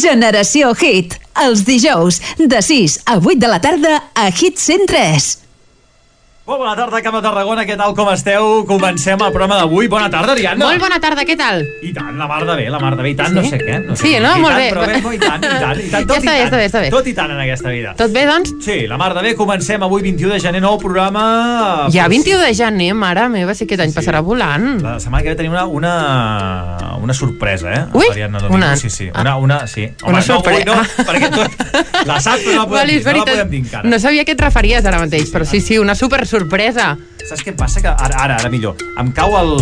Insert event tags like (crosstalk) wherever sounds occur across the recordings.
Generació Hit. Els dijous, de 6 a 8 de la tarda, a Hit 103. Molt bona tarda, Camp de Tarragona, què tal, com esteu? Comencem el programa d'avui. Bona tarda, Ariadna. Molt bona tarda, què tal? I tant, la mar de bé, la mar de bé, i tant, no sé què. No sé Sí, no? I Molt tant, bé. Però bé, no, i tant, i tant, i tant, (laughs) tot Ja està i tant. està bé, està bé. Tot i tant en aquesta vida. Tot bé, doncs? Sí, la mar de bé, comencem avui 21 de gener, nou programa... Ja, Pues, 21 de gener, mare meva, sí que aquest any Sí. passarà volant. La setmana que ve tenim una, una, una sorpresa, eh? Ui, Ariadna Domingo. una- Sí, sí, una, una, sí. Una sorpresa. No, no, (laughs) perquè tot, la saps, però no la podem, Vale, dir, no la podem dir encara. No sabia a què et referies ara mateix, però sí, sí, una super sorpresa. Saps què passa? Que ara, ara, ara millor. Em cau el,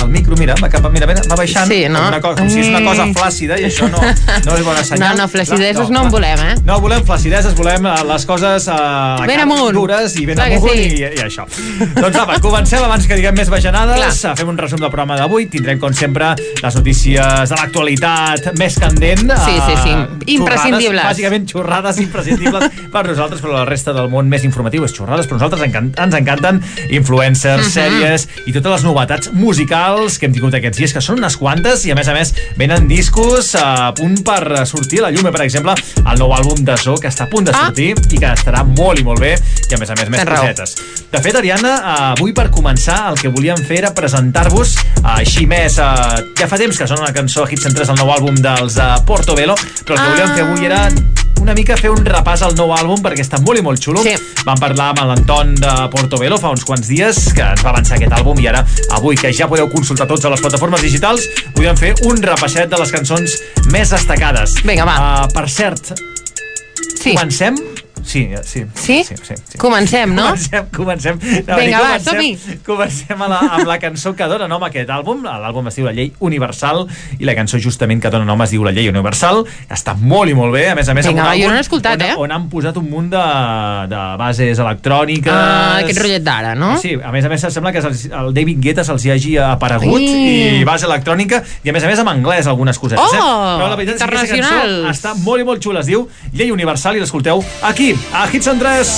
el micro, mira, va, cap, mira, va baixant. Sí, no? Una cosa, com si és una cosa Mm. flàcida i això no, no és bona senyal. (laughs) No, no, flacideses no en volem, eh? No volem flacideses, volem eh, les coses eh, Ben amunt. dures i ben Clar amunt sí. i, i això. doncs apa, comencem abans que diguem més bajanades. Clar. Fem un resum del programa d'avui. Tindrem, com sempre, les notícies de l'actualitat més candent. Sí, sí, sí. eh, Imprescindibles. Xurrades, bàsicament xurrades imprescindibles per nosaltres, però la resta del món més informatiu és xurrades, però nosaltres encan ens encanten influencers, Mhm. sèries i totes les novetats musicals que hem tingut aquests dies, que són unes quantes, i a més a més venen discos a punt per sortir a la llum, per exemple, el nou àlbum de Zo, que està a punt de Ah. sortir i que estarà molt i molt bé, i a més a més més raó. cosetes. De fet, Ariadna, eh, avui per començar el que volíem fer era presentar-vos eh, així més, eh, ja fa temps que sona una cançó a Hit 103 el nou àlbum dels eh, Portobello, però el que Ah. volíem fer avui era una mica fer un repàs al nou àlbum perquè està molt i molt xulo. Sí. Vam parlar amb l'Anton de Portobello fa uns quants dies que ens va avançar aquest àlbum i ara, avui, que ja podeu consultar tots a les plataformes digitals, podem fer un repasset de les cançons més destacades. Vinga, va. Uh, per cert, Sí. comencem? Sí, sí. Sí? sí, sí, sí. Comencem, no? Comencem, comencem. No, Vinga, va, som-hi. Comencem a la, amb la cançó que dona nom a aquest àlbum. L'àlbum es diu La llei universal i la cançó justament que dona nom es diu La llei universal. Està molt i molt bé. A més a més, Vinga, va, jo no l'he escoltat, on, eh? On han posat un munt de, de bases electròniques. Ah, aquest rotllet d'ara, no? Sí, a més a més sembla que el David Guetta se'ls hi hagi aparegut Ai. i base electrònica i a més a més en anglès algunes cosetes. Oh, eh? Però la veritat és que aquesta cançó està molt i molt xula. Es diu Llei Universal i l'escolteu aquí, a Hits en 3.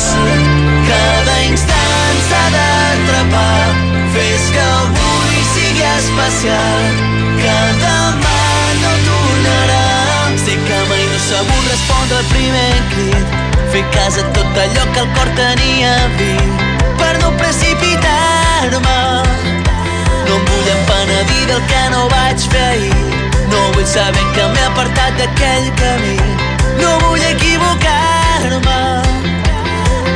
Cada instant s'ha d'atrapar. Fes que avui sigui especial. Que demà no tornarà. Sé que mai no sabut respondre al primer crit. Fer cas a tot allò que el cor tenia vist Per no precipitar-me. No em vull empenedir del que no vaig fer ahir No vull saber que m'he apartat d'aquell camí. No vull equivocar-me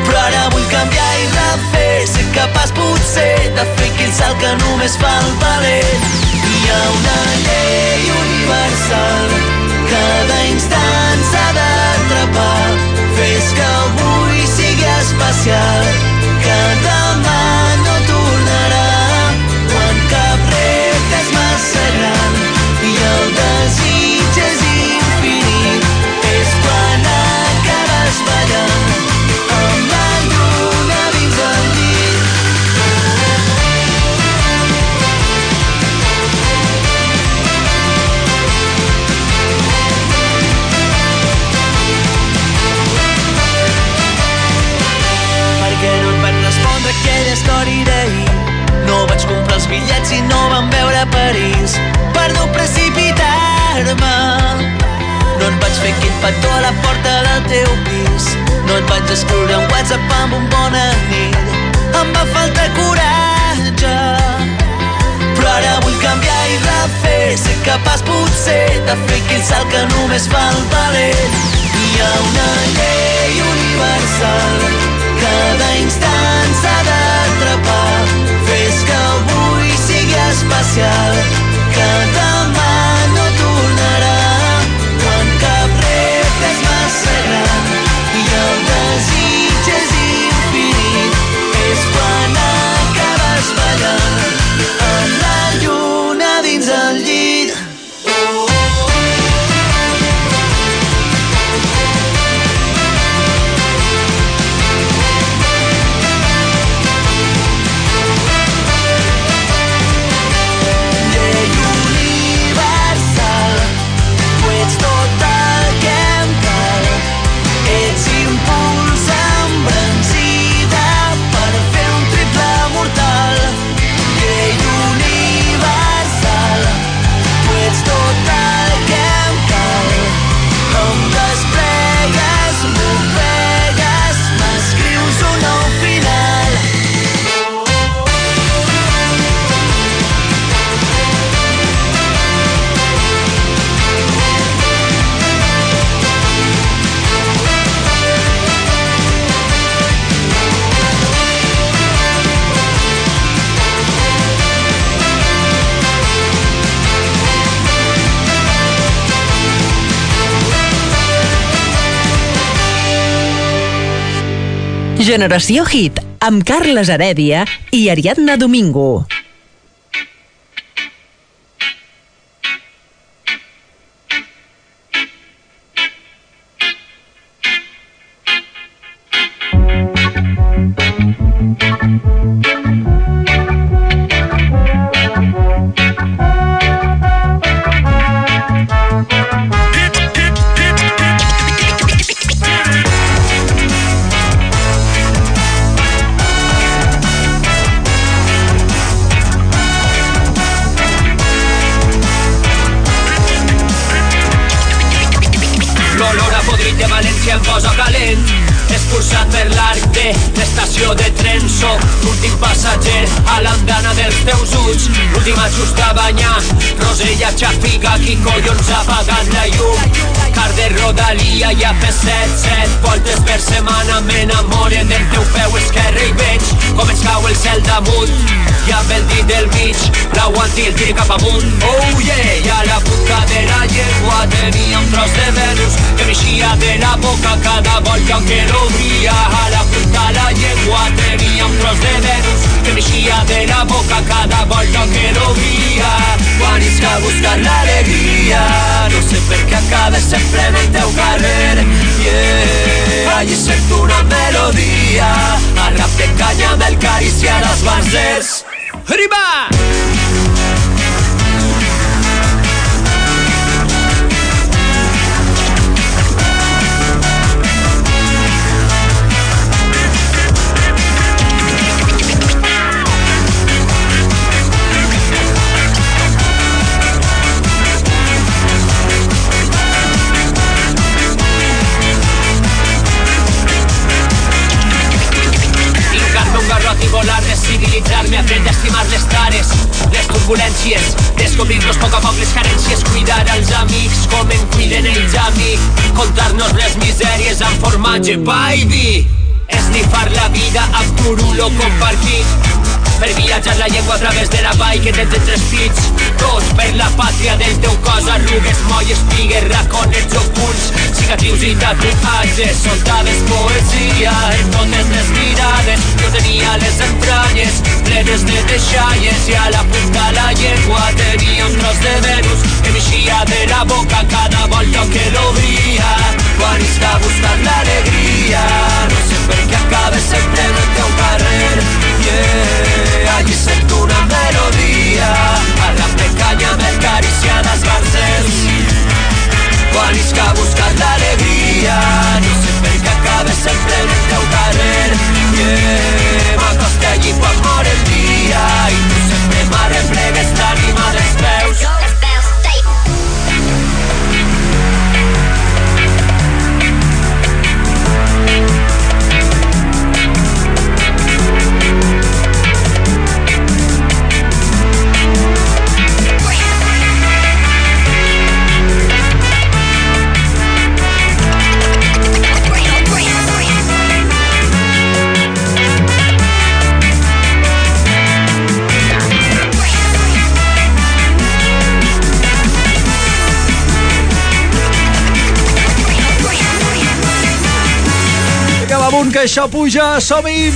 però ara vull canviar i refer Ser capaç potser de fer aquell salt que només fa el valent Hi ha una llei universal Cada instant s'ha d'atrapar. Fes que avui sigui especial bitllets i no vam veure París per no precipitar-me. No et vaig fer aquell petó a la porta del teu pis. No et vaig escriure un WhatsApp amb un bona nit. Em va faltar coratge. Però ara vull canviar i refer Ser capaç potser de fer aquell salt que només fa el valent Hi ha una llei universal Cada instant s'ha d'atrapar Fes que avui especial Que demà no tornarà Quan cap repte és massa gran I el desig és infinit És quan Generació Hit, amb Carles Heredia i Ariadna Domingo. Turbulències, descobrir-nos poc a poc les carències, cuidar els amics com en cuiden ells a mi, contar-nos les misèries amb formatge, pa i vi, esnifar la vida amb turulo compartit, per viatjar la llengua a través de la vall que tens entre els pits tots per la pàtria del teu cos arrugues, molles, pigues, raconets ocults cicatrius i tatuatges soltades poesia en totes les mirades jo tenia les entranyes plenes de deixalles i a la punta la llengua tenia un tros de Venus que m'eixia de la boca cada volta que l'obria quan que buscar l'alegria no sé per què acabes sempre en el teu carrer yeah, allí sento una melodia a rap de canya amb el cariciar les barzers quan és que buscar l'alegria no sé per què acabes sempre en el teu carrer yeah, m'acosta allí quan mor el dia i tu sempre m'arreplegues l'ànima dels peus Amunt, que això puja, som-hi!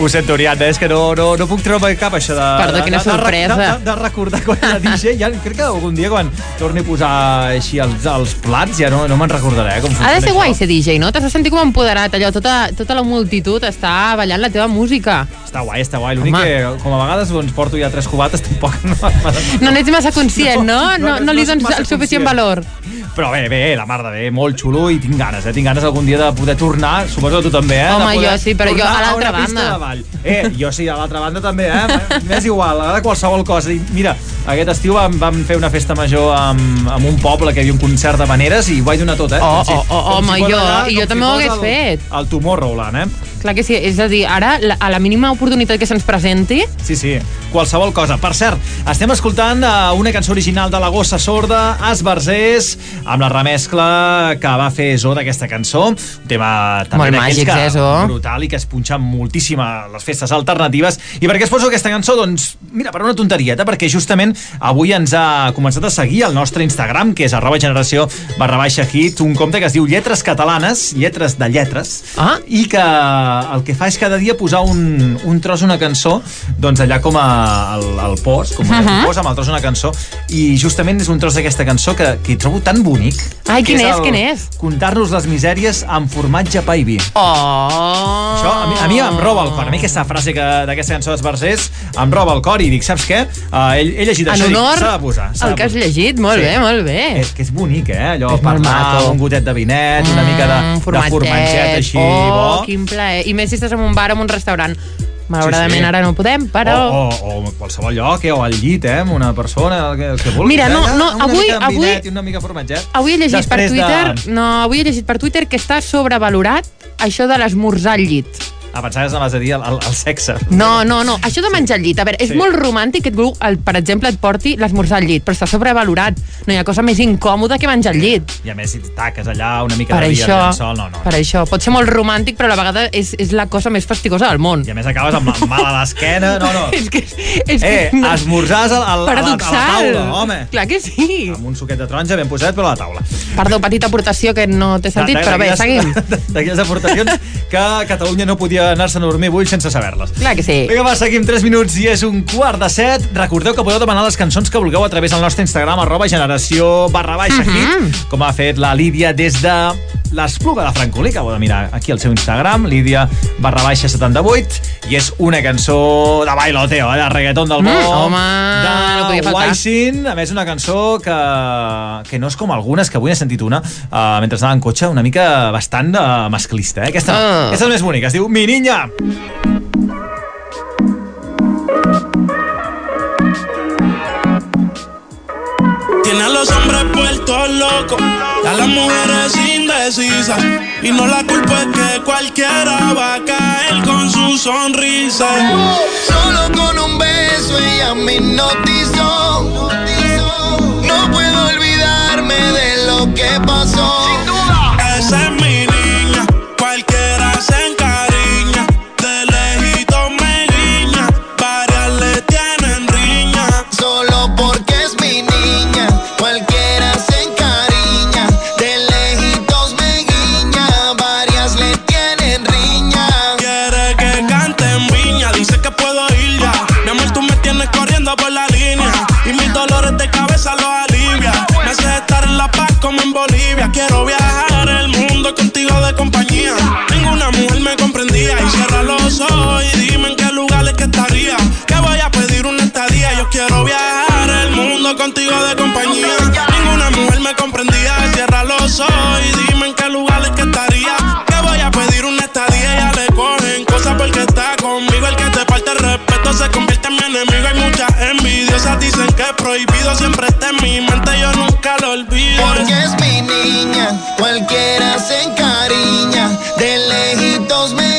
Ho sento, Ariadna, és que no, no, no puc treure cap això de... Perdó, quina de, de, sorpresa. De, de, de recordar quan era (laughs) DJ. Ja, crec que algun dia quan torni a posar així els, els plats ja no, no me'n recordaré eh, com Ha de ser això. guai ser DJ, no? T'has de sentir com empoderat, allò, tota, tota la multitud està ballant la teva música. Està guai, està guai. L'únic que, com a vegades doncs, porto ja tres cubates, tampoc (laughs) no... No n'ets massa conscient, no? No, no, li soc dones el suficient conscient. valor. Però bé, bé, la mar de bé, molt xulo i tinc ganes, eh? Tinc ganes algun dia de poder tornar, suposo que tu també, eh? Home, jo sí, però jo a l'altra banda. Eh, jo sí, a l'altra banda també, eh? M'és igual, a qualsevol cosa. I mira, aquest estiu vam, vam fer una festa major amb, amb un poble que hi havia un concert de maneres i ho vaig donar tot, eh? Oh, oh, oh, home, jo- jo també ho hagués el- fet. El Tomorrowland, eh? Clar que sí, és a dir, ara, la- a la mínima oportunitat que se'ns presenti, Sí, sí, qualsevol cosa. Per cert, estem escoltant uh, una cançó original de la Gossa Sorda, Esbarzers, amb la remescla que va fer Zo d'aquesta cançó. Un tema també Molt d'aquells màgics, que, eh, Zo? brutal i que es punxa moltíssim a les festes alternatives. I per què es poso aquesta cançó? Doncs, mira, per una tonterieta, perquè justament avui ens ha començat a seguir al nostre Instagram, que és arroba generació barra baixa hit, un compte que es diu Lletres Catalanes, lletres de lletres, Ah. i que el que fa és cada dia posar un, un tros d'una cançó doncs allà com a el, el post, com a uh Mhm. post amb el tros d'una cançó i justament és un tros d'aquesta cançó que, que hi trobo tan bonic Ai, quin és, el quin és? Contar-nos les misèries amb formatge pa i vi Oh! això a mi, a mi em roba el cor. A mi aquesta frase que d'aquesta cançó d'Esbarzers em roba el cor i dic, saps què? Uh, he, he llegit En això i s'ha de posar. al de que has llegit, molt Sí. bé, molt bé. És que és bonic, eh? Allò, És parlar un gotet de vinet, una mica de, de formatget així, oh, bo. quin plaer. I més si estàs en un bar o en un restaurant. Malauradament Sí, sí. ara no podem, però... O, o, o qualsevol lloc, eh? o al llit, eh? amb una persona, el que, el que vulguis. Mira, no, eh? no, Una avui- mica avui- i una mica formatget. Avui he llegit per Després Twitter... De... No, avui he llegit per Twitter que està sobrevalorat això de l'esmorzar al llit. Ah, pensaves anaves a dir el, el, el sexe. No, no, no. Això de menjar al llit. A veure, és Sí. molt romàntic que algú, el, per exemple, et porti l'esmorzar al llit, però està sobrevalorat. No hi ha cosa més incòmoda que menjar al llit. I a més, si taques allà una mica Per de això, al llençol, no, no. per això. Pot ser molt romàntic, però a la vegada és, és la cosa més fastigosa del món. I a més acabes amb la mal a l'esquena, no, no. (laughs) és que... És Eh, que no. esmorzars al, al, a, la, a la taula, home. Clar que sí. Amb un suquet de taronja ben posat, però a la taula. Perdó, petita aportació que no té sentit, però bé, seguim. (laughs) D'aquelles aportacions que Catalunya no podia anar-se'n a dormir avui sense saber-les. Clar que sí. Vinga, va, seguim 3 minuts i és un quart de set. Recordeu que podeu demanar les cançons que vulgueu a través del nostre Instagram, arroba generació barra baixa Mhm. hit, com ha fet la Lídia des de l'Espluga de Francolí, que heu de mirar aquí al seu Instagram, Lídia barra baixa 78, i és una cançó de bailoteo, eh, de reggaeton del bo, Mm, home, de no podia faltar. Wisin, a més una cançó que, que no és com algunes, que avui he sentit una, uh, mentre anava en cotxe, una mica bastant uh, masclista, eh? Aquesta, Ah. aquesta és més bonica, es diu Mi Tiene a los hombres puestos locos, a las mujeres indecisas. Y no la culpa es que cualquiera va a caer con su sonrisa. Solo con un beso ella me hipnotizó. No puedo olvidarme de lo que pasó. Quiero viajar el mundo contigo de compañía. Ninguna mujer me comprendía. Cierra los ojos y dime en qué lugares que estaría. Que voy a pedir una estadía. Ya le cogen cosas porque está conmigo. El que te falta el respeto se convierte en mi enemigo. Hay muchas envidiosas. Dicen que es prohibido. Siempre está en mi mente. Yo nunca lo olvido. Porque es mi niña, cualquiera se encariña. De lejitos me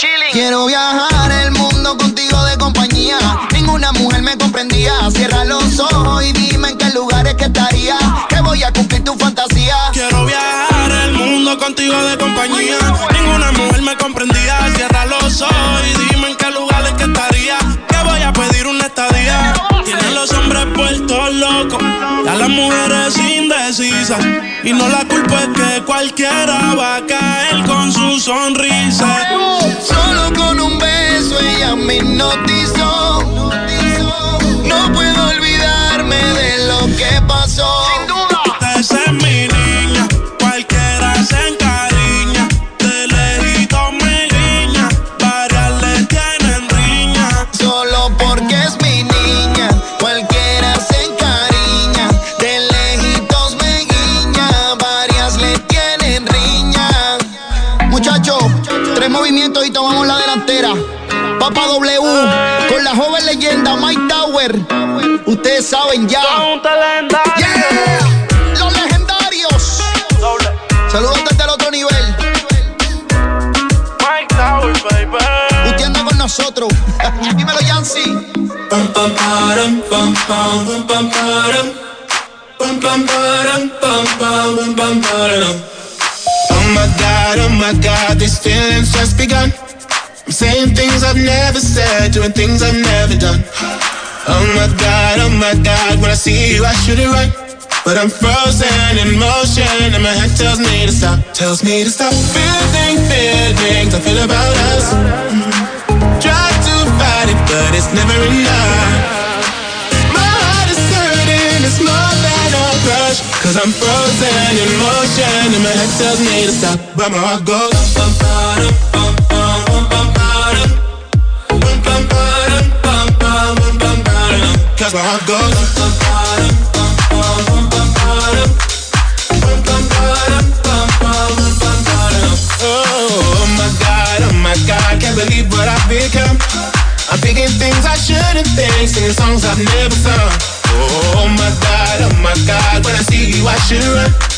Quiero viajar el mundo contigo de compañía. Ninguna mujer me comprendía. Cierra los ojos y dime en qué lugares que estaría. Que voy a cumplir tu fantasía. Quiero viajar el mundo contigo de compañía. Ninguna mujer me comprendía. Cierra los ojos y a las mujeres indecisas. Y no la culpa es que cualquiera va a caer con su sonrisa. Solo con un beso ella me hipnotizó. No puedo olvidarme de lo que pasó. Con la joven leyenda Mike Tower. Ustedes saben ya. Yeah. Los legendarios. Saludos desde el otro nivel. Mike Tower, baby. Usted anda con nosotros. (laughs) Dímelo, Yancy. Oh my god, oh my god, this feeling's just begun. I'm saying things I've never said, doing things I've never done. Oh my god, oh my god, when I see you, I should it right. But I'm frozen in motion, and my head tells me to stop, tells me to stop. Feeling feelings I feel about us. Try to fight it, but it's never enough. My heart is hurting, it's more than a crush. Cause I'm frozen in motion, and my head tells me to stop, but my heart goes. bum, bum, bum, Oh my god, oh my god, can't believe what I've become. I'm thinking things I shouldn't think, singing songs I've never sung. Oh my god, oh my god, when I see you, I should run.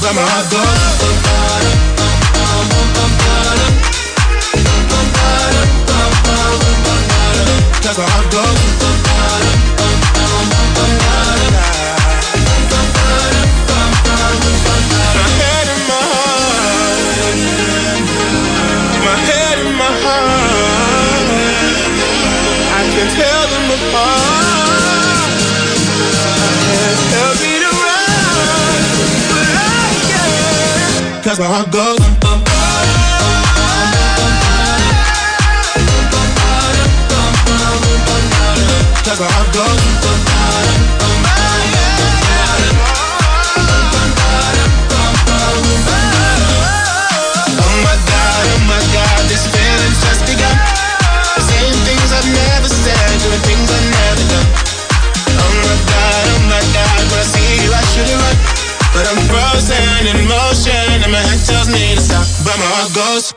ba-dum. Bum, ba-dum, bum, bum, bum, bum, ba-dum. My head and my heart. My head and my heart. I can tell them apart. Bum, bum, Cause my heart goes. Oh my god, oh my god, this feeling's just begun. Saying things I've never said, doing things I've never done. Oh my god, oh my god, when I see you I should have run. But I'm frozen in motion my head tells me to stop, but my heart goes.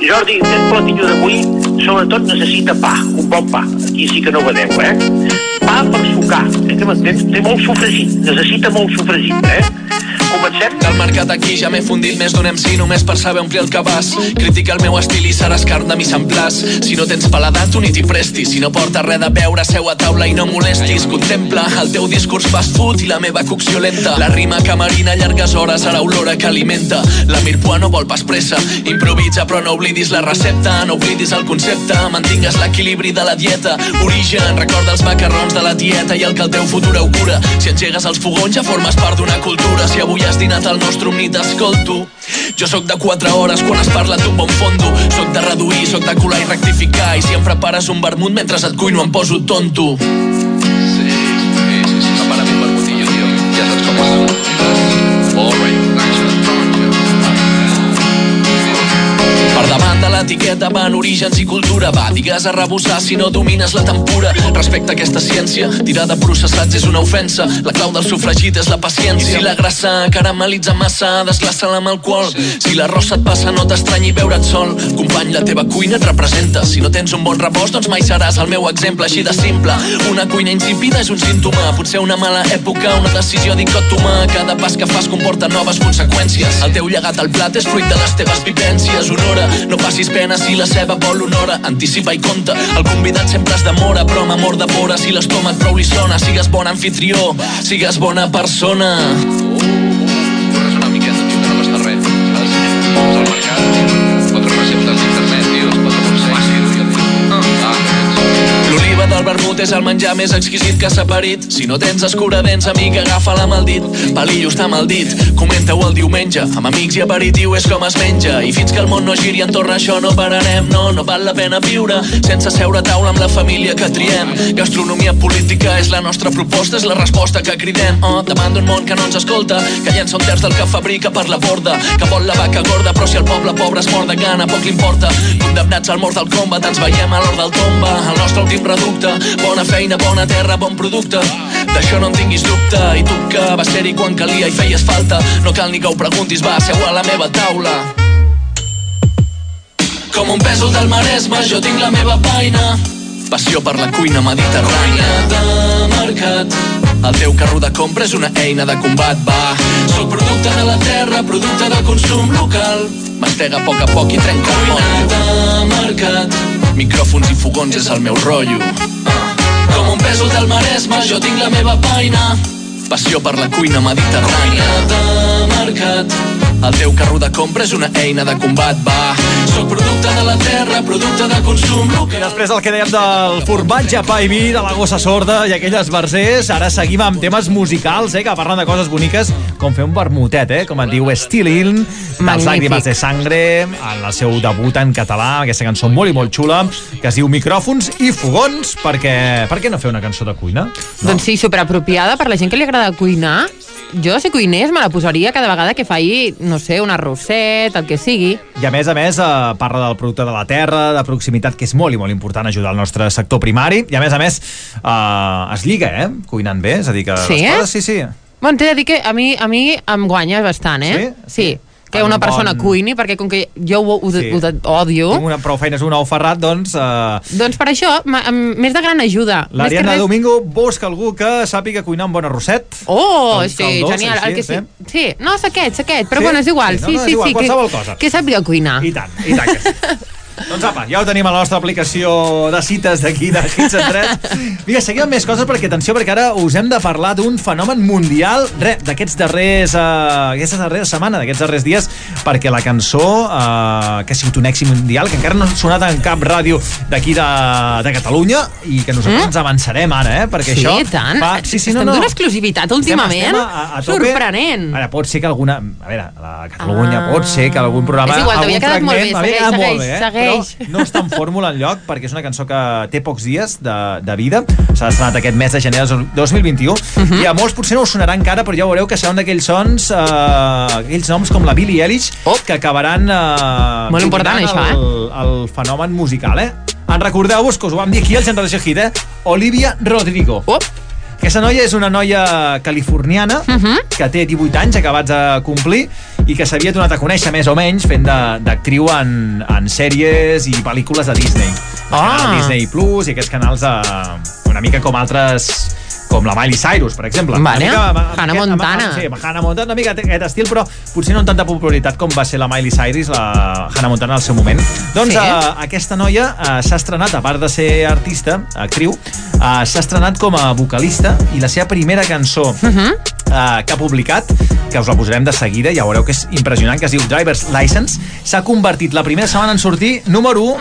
Jordi, aquest platillo d'avui sobretot necessita pa, un bon pa. Aquí sí que no vedeu, eh? Pa per sucar, eh, que m'entens? Té molt sofregit, necessita molt sofregit, eh? Comencem? Del mercat aquí ja m'he fundit més d'un MC només per saber omplir el cabàs. Critica el meu estil i seràs carn de mi semblàs. Si no tens paladar, tu ni t'hi prestis. Si no porta res de beure, seu a taula i no molestis. Contempla el teu discurs fast food i la meva cocció lenta. La rima que marina llargues hores a l'olora que alimenta. La Mirpua no vol pas pressa. Improvisa però no oblidis la recepta, no oblidis el concepte. Mantingues l'equilibri de la dieta. Origen, recorda els macarrons de la tieta i el que el teu futur augura. Si engegues els fogons ja formes part d'una cultura. Si avui has dinat al nostre omnit, escolto. Jo sóc de 4 hores quan es parla d'un bon fondo. Sóc de reduir, sóc de colar i rectificar. I si em prepares un vermut mentre et cuino em poso tonto. Sí, sí, sí, sí. Prepara un vermutillo, tio. Ja saps com va. L'etiqueta van orígens i cultura. Va, digues a rebussar si no domines la tempura. Respecte a aquesta ciència, tirar de processats és una ofensa. La clau del sofregit és la paciència. I si la grassa caramelitza massa, desglaça-la amb alcohol. Si l'arròs et passa, no t'estranyi veure't sol. Company, la teva cuina et representa. Si no tens un bon rebost, doncs mai seràs el meu exemple, així de simple. Una cuina insípida és un símptoma, potser una mala època, una decisió dicòtoma. Cada pas que fas comporta noves conseqüències. El teu llegat al plat és fruit de les teves vivències. Honora, no passis pena si la ceba vol honora. Anticipa i compta, el convidat sempre es demora, però amb amor de vora, si l'estómac prou li sona, sigues bon anfitrió, sigues bona persona. Corres el vermut és el menjar més exquisit que s'ha parit. Si no tens escuradents, amic, agafa-la amb el dit. Palillo està maldit, comenta-ho el diumenge. Amb amics i aperitiu és com es menja. I fins que el món no giri entorn a això no pararem. No, no val la pena viure sense seure a taula amb la família que triem. Gastronomia política és la nostra proposta, és la resposta que cridem. Oh, davant d'un món que no ens escolta, que llença un terç del que fabrica per la borda, que vol la vaca gorda, però si el poble pobre es mor de gana, poc li importa. Condemnats al mort del combat, ens veiem a l'hora del tomba, el nostre últim reducte. Bona feina, bona terra, bon producte. D'això no en tinguis dubte. I tu que vas ser-hi quan calia i feies falta. No cal ni que ho preguntis, va, seu a la meva taula. Com un pèsol del Maresme, jo tinc la meva paina. Passió per la cuina mediterrània. de mercat. El teu carro de compra és una eina de combat, va. Soc producte de la terra, producte de consum local. Mastega a poc a poc i trenca el motllo. de mercat. Micròfons i fogons és el meu rotllo. Un pèsol del Maresme, jo tinc la meva paina. Passió per la cuina mediterrània. de mercat. El teu carro de compra és una eina de combat, va. Soc producte de la terra, producte de consum I local. després del que dèiem del formatge, pa i vi, de la gossa sorda i aquelles versers, ara seguim amb temes musicals, eh, que parlen de coses boniques, com fer un vermutet, eh, com en diu Stilin, dels. Làgrimes de Sangre, en el seu debut en català, aquesta cançó molt i molt xula, que es diu Micròfons i Fogons, perquè... Per què no fer una cançó de cuina? No. Doncs sí, superapropiada per la gent que li agrada cuinar. Jo, si cuinés, me la posaria cada vegada que faci, no sé, un arrosset, el que sigui. I a més a més eh, parla del producte de la terra, de proximitat, que és molt i molt important ajudar el nostre sector primari, i a més a més eh, es lliga, eh? Cuinant bé, és a dir que Sí, les eh? coses, sí, sí. Bueno, t'he de dir que a mi, a mi em guanya bastant, eh? Sí? Sí. Que una un persona bon- cuini, perquè com que jo ho, ho, Sí. ho, ho odio, Tinc una, prou feines un ou ferrat, doncs... Eh, doncs per això, ma- més de gran ajuda. L'Ariadna res- Domingo busca algú que sàpiga cuinar un bon arrosset. Oh, El sí, caldós, genial. així, el que sí. sí. sí. No, és aquest, és aquest, però Sí? bueno, és igual. Sí, no, Sí, no, és sí, igual, sí. qualsevol que, cosa. que sàpiga cuinar. I tant, i tant que sí. (laughs) doncs apa, ja ho tenim a la nostra aplicació de cites d'aquí, de Hits and Threads. Vinga, seguim amb més coses perquè, atenció, perquè ara us hem de parlar d'un fenomen mundial, re, d'aquests darrers, uh, aquesta darrera setmana, d'aquests darrers dies, perquè la cançó, uh, que ha sigut un èxit mundial, que encara no ha sonat en cap ràdio d'aquí de, de Catalunya, i que nosaltres Mm? ens avançarem ara, eh? Perquè Sí, això... tant. Va, sí, sí, no, Estem no. d'una exclusivitat últimament. Estem, estem a, a tope. Sorprenent. Ara, pot ser que alguna... A veure, a Catalunya Ah. pot ser que algun programa... És igual, t'havia quedat molt bé, fragment segueix, segueix, eh? segueix. Però no està en fórmula enlloc perquè és una cançó que té pocs dies de, de vida. S'ha estrenat aquest mes de gener del 2021 Mhm. i a molts potser no us sonarà encara, però ja veureu que seran d'aquells sons, eh, aquells noms com la Billie Eilish, Oh. que acabaran eh, Molt important, dominant això, el, el fenomen musical, eh? En recordeu-vos que us ho vam dir aquí al Generació Hit, eh? Olivia Rodrigo. Oh, Aquesta noia és una noia californiana uh Mhm. -huh. que té 18 anys acabats de complir i que s'havia donat a conèixer més o menys fent d'actriu en, en sèries i pel·lícules de Disney. Ah. Disney Plus i aquests canals de, una mica com altres com la Miley Cyrus, per exemple. Vale. Una mica, Hannah aquest- Montana. amb- Sí, amb Hannah Montana, una mica aquest estil, però potser no amb tanta popularitat com va ser la Miley Cyrus, la Hannah Montana al seu moment. Doncs Sí. eh, aquesta noia eh, s'ha estrenat, a part de ser artista, actriu, eh, s'ha estrenat com a vocalista i la seva primera cançó uh. -huh. eh, que ha publicat, que us la posarem de seguida, ja veureu que és impressionant, que es diu Driver's License, s'ha convertit la primera setmana en sortir número 1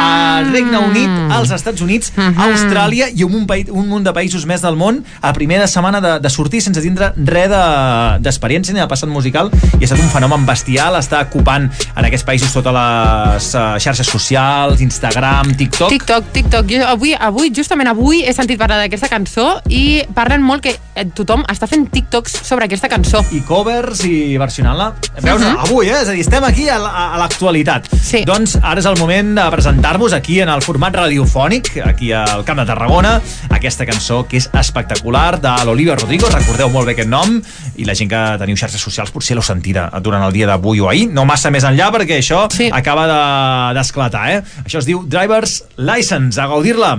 al Regne Unit, als Estats Units, Mhm. Austràlia i un, país, un munt de països més del món a primera setmana de, de sortir sense tindre res de- d'experiència ni de passat musical i ha estat un fenomen bestial, està ocupant en aquests països totes les uh, xarxes socials, Instagram, TikTok. TikTok, TikTok. Jo avui, avui, justament avui, he sentit parlar d'aquesta cançó i parlen molt que eh, tothom està fent TikToks sobre aquesta cançó. i covers i versionant-la. Veus, Uh -huh. avui, eh? És a dir, estem aquí a l'actualitat. Sí. Doncs ara és el moment de presentar-vos aquí en el format radiofònic, aquí al Camp de Tarragona, aquesta cançó que és espectacular de l'Olivia Rodrigo, recordeu molt bé aquest nom, i la gent que teniu xarxes socials potser l'heu sentida durant el dia d'avui o ahir, no massa més enllà perquè això Sí. acaba de- d'esclatar, de, eh? Això es diu Driver's License, a gaudir-la.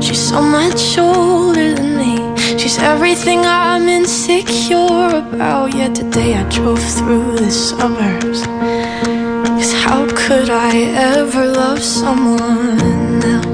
She's so much older than me. She's everything I'm insecure about. Yet today I drove through the suburbs. Cause how could I ever love someone else?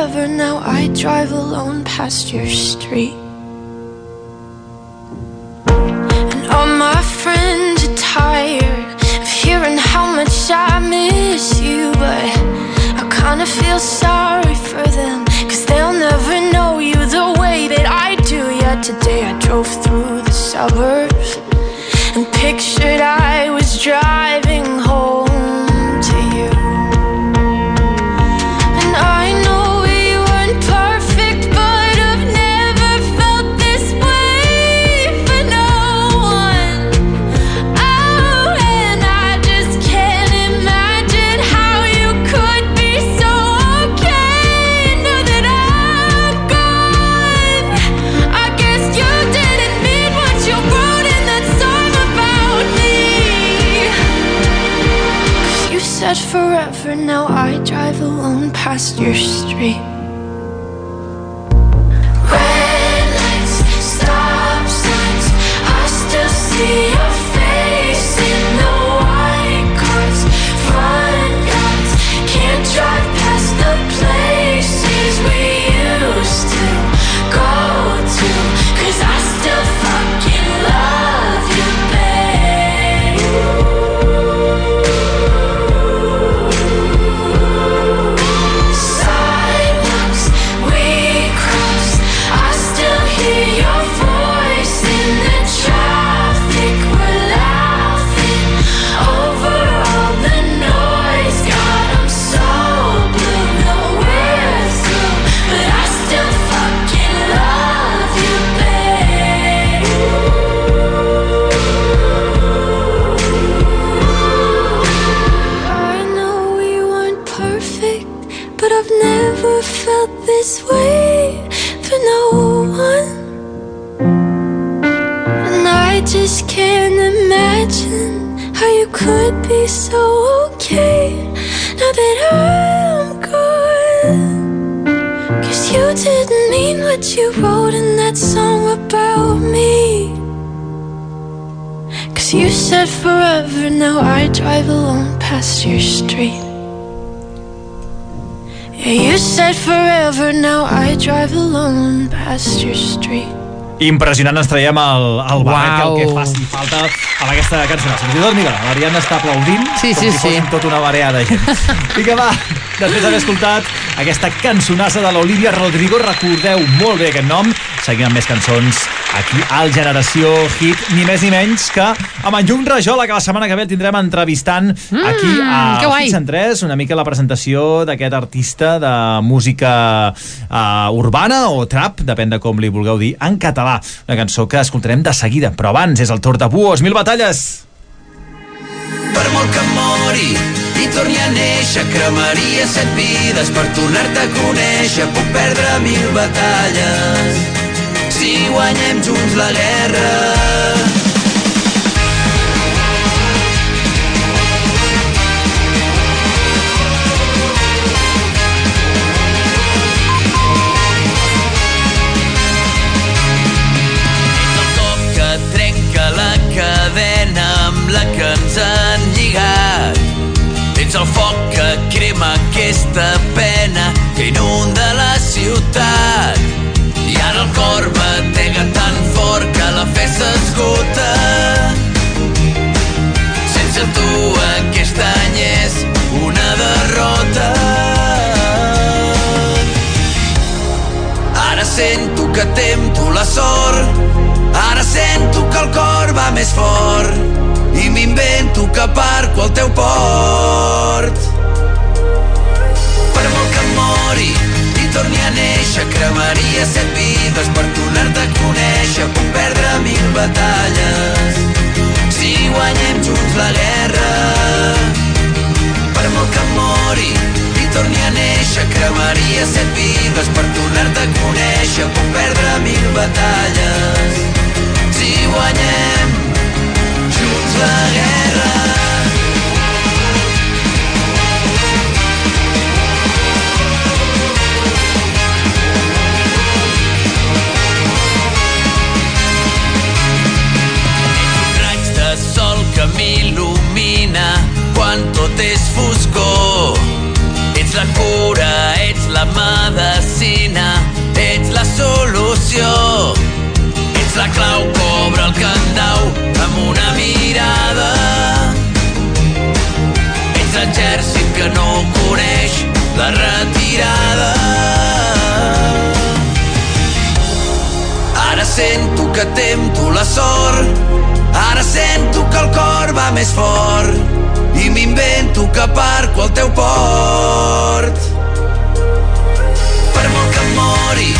Forever, now I drive alone past your street. And all my friends are tired of hearing how much I miss you, but I kinda feel sorry for them, cause they'll never know you the way that I do. Yet today I drove through the suburbs and pictured I was driving first. Didn't mean what you wrote in that song about me. Cause you said forever, now I drive alone past your street. Yeah, you said forever, now I drive alone past your street. Impressionant, ens traiem el, el barret Uau. el que faci falta amb aquesta cançó. Fins i tot, mira, l'Ariadna està aplaudint Sí, com sí, si sí. fóssim tota una barea de gent. (laughs) I que va, després d'haver escoltat aquesta cançonassa de l'Olivia Rodrigo, recordeu molt bé aquest nom, seguim amb més cançons aquí al Generació Hit, ni més ni menys que amb en Llum Rajola, que la setmana que ve el tindrem entrevistant aquí a Mm, que guai. Hits en 3, una mica la presentació d'aquest artista de música uh, urbana o trap, depèn de com li vulgueu dir, en català. Una cançó que escoltarem de seguida, però abans és el torn de Buos, mil batalles! Per molt que mori i torni a néixer, cremaria set vides per tornar-te a conèixer. Puc perdre mil batalles si guanyem junts la guerra. Que ens han lligat. Ets el foc que crema aquesta pena que tempto la sort, ara sento que el cor va més fort i m'invento que parco al teu port. Per molt que em mori i torni a néixer, cremaria set vides per tornar-te a conèixer. Puc perdre mil batalles si guanyem junts la guerra. Per molt que em mori torni a néixer, cremaria set vides per tornar-te a conèixer. Puc perdre mil batalles si guanyem junts la guerra. sol que m'il·lumina quan tot és foscor. La medicina, ets la solució. Ets la clau obre el candau amb una mirada. Ets l'exèrcit que no coneix la retirada. Ara sento que tempto la sort Ara sento que el cor va més fort i m'invento que parco al teu port. Mori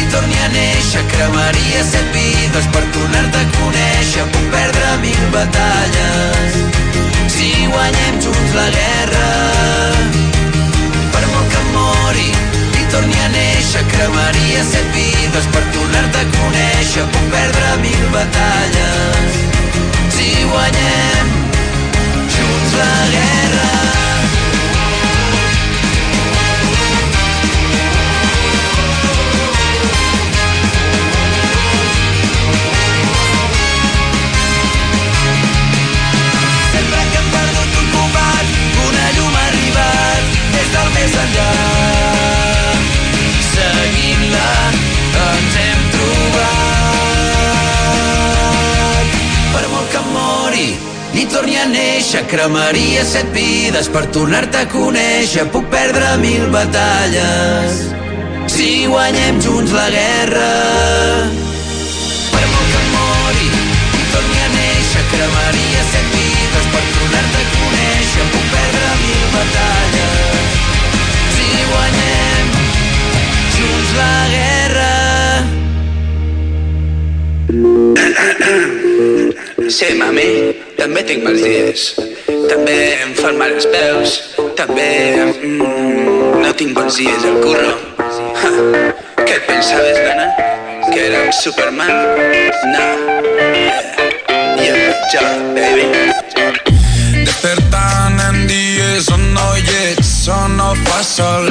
i torni a néixer, cremaria set vides per tornar-te a conèixer. Puc perdre mil batalles si guanyem junts la guerra. Per molt que mori i torni a néixer, cremaria set vides per tornar-te a conèixer. Puc perdre mil batalles si guanyem junts la guerra. Més enllà. Seguint-la ens hem trobat. Per molt que mori i torni a néixer, cremaria set vides per tornar-te a conèixer. Puc perdre mil batalles si guanyem junts la guerra. Sí, mami, també tinc mals dies. També em fan mal els peus. També mm, no tinc bons dies al curro. Ha, què et pensaves, dona? Que era un Superman? No. Yeah. Jo, jo, baby. Fa sol.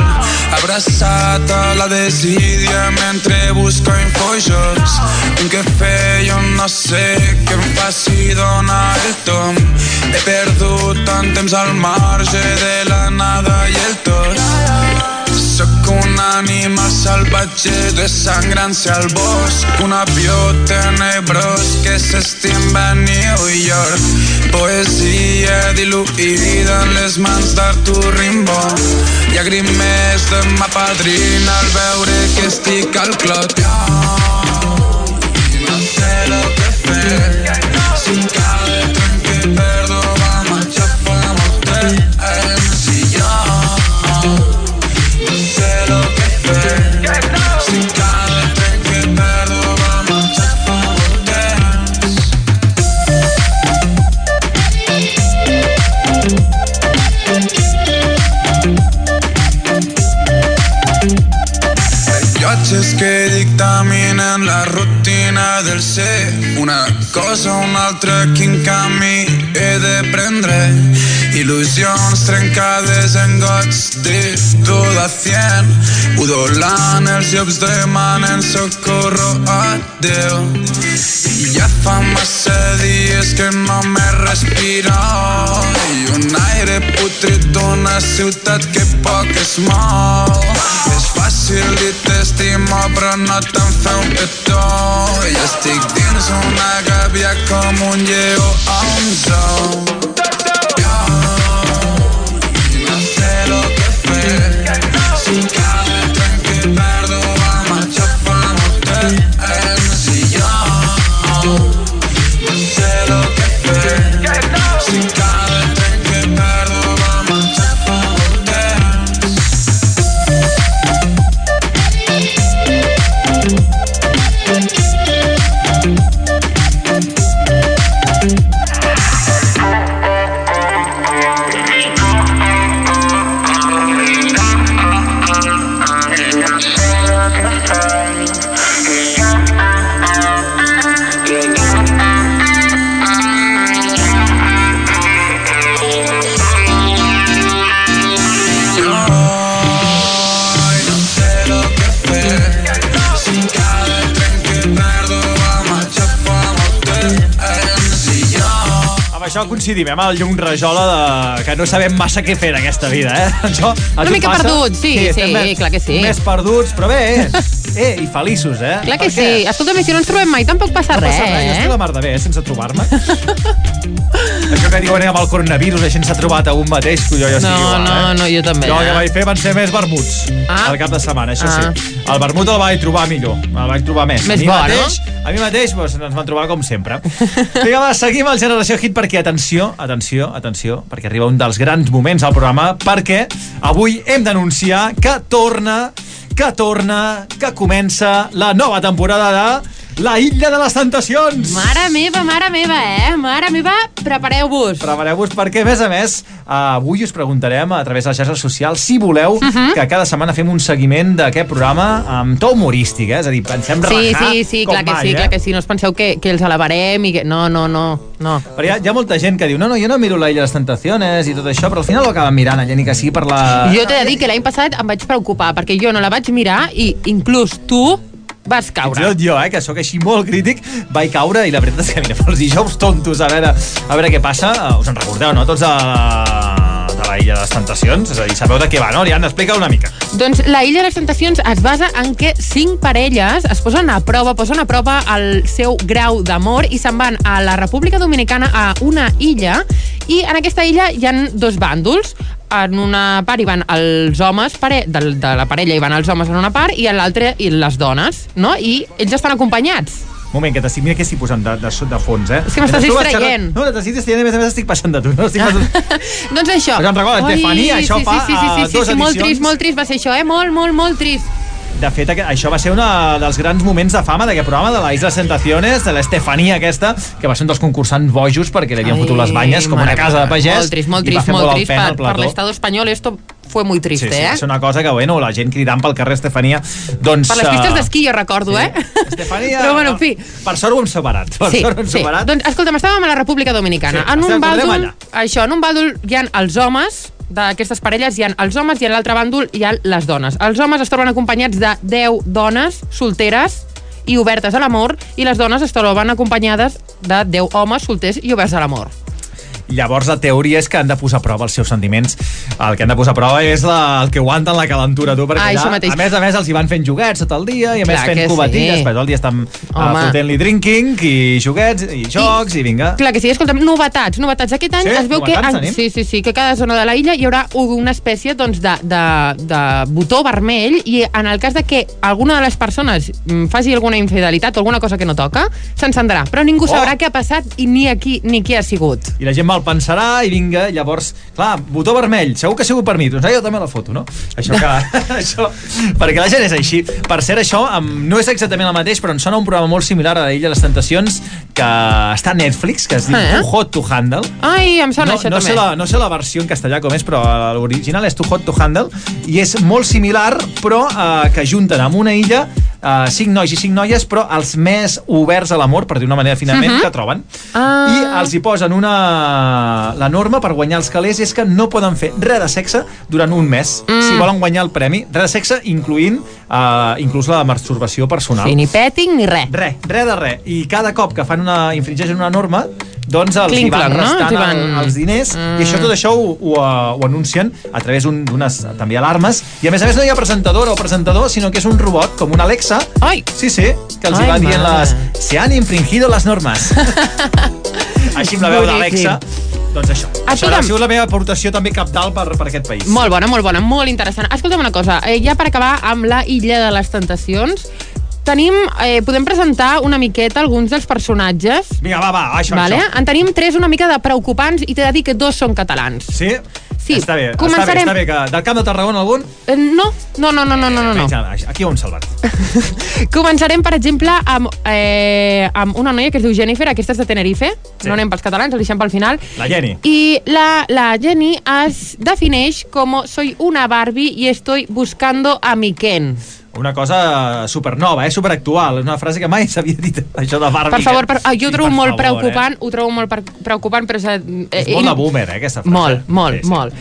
Abraçat a la desídia mentre busco infojocs Un cafè jo no sé què em faci donar el tom. He perdut tant temps al marge de la nada i el un animal salvatge desangrant-se al bosc. Un avió tenebrós que s'estimba a New York. Poesia diluïda en les mans d'Artur Rimbaud Llàgrimes de ma padrina al veure que estic al clot. I cosa o una altra quin camí he de prendre Il·lusions trencades en gots d'idolación Udolant els llops demanen socorro a Déu I ja fa massa dies que no me respiro I un aire putrit d'una ciutat que poc es mou És fàcil dir t'estimo però no te'n feu un petó I estic dins una gàbia com un coincidim, eh, amb el llum rajola de... que no sabem massa què fer en aquesta vida, eh? (laughs) Això, Una mica passa? perduts, sí, estem sí, clar que sí. Més perduts, però bé, eh, (laughs) eh i feliços, eh? Clar que sí. Escolta'm, si no ens trobem mai, tampoc passa No res, passa res, jo estic eh? la mar de bé, eh, sense trobar-me. (laughs) Això que diuen eh, amb el coronavirus, la gent s'ha trobat a un mateix, que jo ja estic No, igual, no, eh? no, jo també, Jo el eh? que vaig fer van ser més vermuts Ah. al cap de setmana, això Ah. sí. El vermut el vaig trobar millor, el vaig trobar més. Més a mi bo, no? mateix, A mi mateix doncs, ens van trobar com sempre. (laughs) Vinga, va, seguim el Generació Hit perquè, atenció, atenció, atenció, perquè arriba un dels grans moments al programa, perquè avui hem d'anunciar que torna, que torna, que comença la nova temporada de La Illa de les Tentacions. Mare meva, mare meva, eh? Mare meva, prepareu-vos. Prepareu-vos perquè, a més a més, avui us preguntarem a través de les xarxes socials si voleu Mhm. que cada setmana fem un seguiment d'aquest programa amb to humorístic, eh? És a dir, pensem Sí, sí, sí, clar que mai, sí, eh? clar que sí. No us penseu que, que els elevarem i que... No, no, no, no. Però hi ha, hi ha molta gent que diu no, no, jo no miro la Illa de les Tentaciones i tot això, però al final ho acaben mirant, allà ni que sigui per la... Jo t'he de dir que l'any passat em vaig preocupar perquè jo no la vaig mirar i inclús tu vas caure. Fins jo, eh, que sóc així molt crític, vaig caure i la veritat és que, mira, pels dijous tontos, a veure, a veure què passa. Uh, Us en recordeu, no?, tots de, de la Illa de les Tentacions? És a dir, sabeu de què va, no? Ariadna, explica una mica. Doncs la Illa de les Tentacions es basa en que cinc parelles es posen a prova, posen a prova el seu grau d'amor i se'n van a la República Dominicana a una illa i en aquesta illa hi han dos bàndols en una part hi van els homes pare, de, de la parella hi van els homes en una part i en l'altra i les dones, no? I ells estan acompanyats. Moment, que t'estic, mira què estic posant de, de, de fons, eh? És que m'estàs distraient. No, t'estic distraient a més a més estic passant de tu. No? Estic passant... (laughs) Doncs això. En recordo, Ai, Estefania, això sí, fa, sí, sí, sí, eh, sí, sí, dos sí, molt trist, molt trist va ser això, eh? Molt, molt, molt trist. De fet, això va ser un dels grans moments de fama d'aquest programa, de la Isla Sentaciones, de l'Estefania aquesta, que va ser un dels concursants bojos perquè li havien fotut les banyes com una casa de pagès. Molt trist, molt trist, molt trist. Per, per l'Estado espanyol esto fue muy triste, Sí, sí, eh? és una cosa que, bueno, la gent cridant pel carrer Estefania, doncs... Per les pistes eh, d'esquí, jo recordo, eh? Estefania... Però bueno, en fi. Per sort ho hem separat. Per Sí, sort ho hem sí. separat. Doncs, escolta'm, estàvem a la República Dominicana. Sí, en un bàndol, allà. això, en un bàndol hi ha els homes d'aquestes parelles hi ha els homes i en l'altre bàndol hi ha les dones. Els homes es troben acompanyats de 10 dones solteres i obertes a l'amor i les dones es troben acompanyades de 10 homes solters i oberts a l'amor. Llavors la teoria és que han de posar a prova els seus sentiments. El que han de posar a prova és la, el que aguanten la calentura, tu, perquè Ah, allà, mateix. a més a més els hi van fent joguets tot el dia i a més Clar fent que cubatilles, sí. sí. el dia estan uh, fotent-li drinking i joguets i jocs i, i vinga. Clar que sí, escolta'm, novetats, novetats. Aquest any Sí? es veu que... En, sí, sí, sí, que cada zona de la illa hi haurà una espècie doncs, de, de, de botó vermell i en el cas de que alguna de les persones mm, faci alguna infidelitat o alguna cosa que no toca, s'encendrà. Però ningú Oh. sabrà què ha passat i ni aquí ni qui ha sigut. I la gent mal pensarà i vinga, llavors, clar, botó vermell, segur que ha sigut per mi, doncs jo també la foto, no? Això que... (laughs) això, perquè la gent és així. Per cert, això um, no és exactament el mateix, però em sona un programa molt similar a l'Illa de les Tentacions que està a Netflix, que es diu Eh? Too Hot to Handle. Ai, em sona no, això no també. Sé la, no sé la versió en castellà com és, però l'original és Too Hot to Handle i és molt similar, però eh, que junten amb una illa eh, cinc nois i cinc noies, però els més oberts a l'amor, per dir una manera finalment, Mhm. que troben. Ah. I els hi posen una... La norma per guanyar els calés és que no poden fer res de sexe durant un mes. Mm. Si volen guanyar el premi, res de sexe, incluint eh, inclús la masturbació personal. Sí, ni petting ni res. Res, res de res. I cada cop que fan una, infringeixen una norma, doncs els hi van no? restant hi van- el, els diners Mm. i això tot això ho, ho, eh, ho anuncien a través un- d'unes també alarmes i a més a més no hi ha presentadora o presentador sinó que és un robot com un Alexa Ai. sí, sí, que els hi Ai, va dient les se han infringido les normes (laughs) així amb la veu d'Alexa doncs això, això Escolta'm. ha sigut la meva aportació també capdalt per, per aquest país Molt bona, molt bona, molt interessant. Escolta'm una cosa, eh, ja per acabar amb la Illa de les Tentacions, tenim, eh, podem presentar una miqueta alguns dels personatges. vinga va, va, això, Vale? això En tenim tres una mica de preocupants i t'he de dir que dos són catalans. sí? Sí, està bé, començarem- està bé, està bé que del camp de Tarragona algun Eh, no, no, no, no, no, no, no. Menys, aquí ho hem salvat (laughs) Començarem, per exemple, amb, eh, amb una noia que es diu Jennifer, aquesta és de Tenerife, Sí. no anem pels catalans, el deixem pel final. la Jenny Y la, la Jenny es defineix como soy una Barbie y estoy buscando a mi Ken. Una cosa supernova, eh? superactual. És una frase que mai s'havia dit, això de Barbie. Per favor, per, ah, jo Sí, ho trobo molt favor, preocupant, ho trobo molt preocupant, però... És, Eh? És molt de boomer, eh, aquesta frase. Molt, molt, Sí, sí. molt.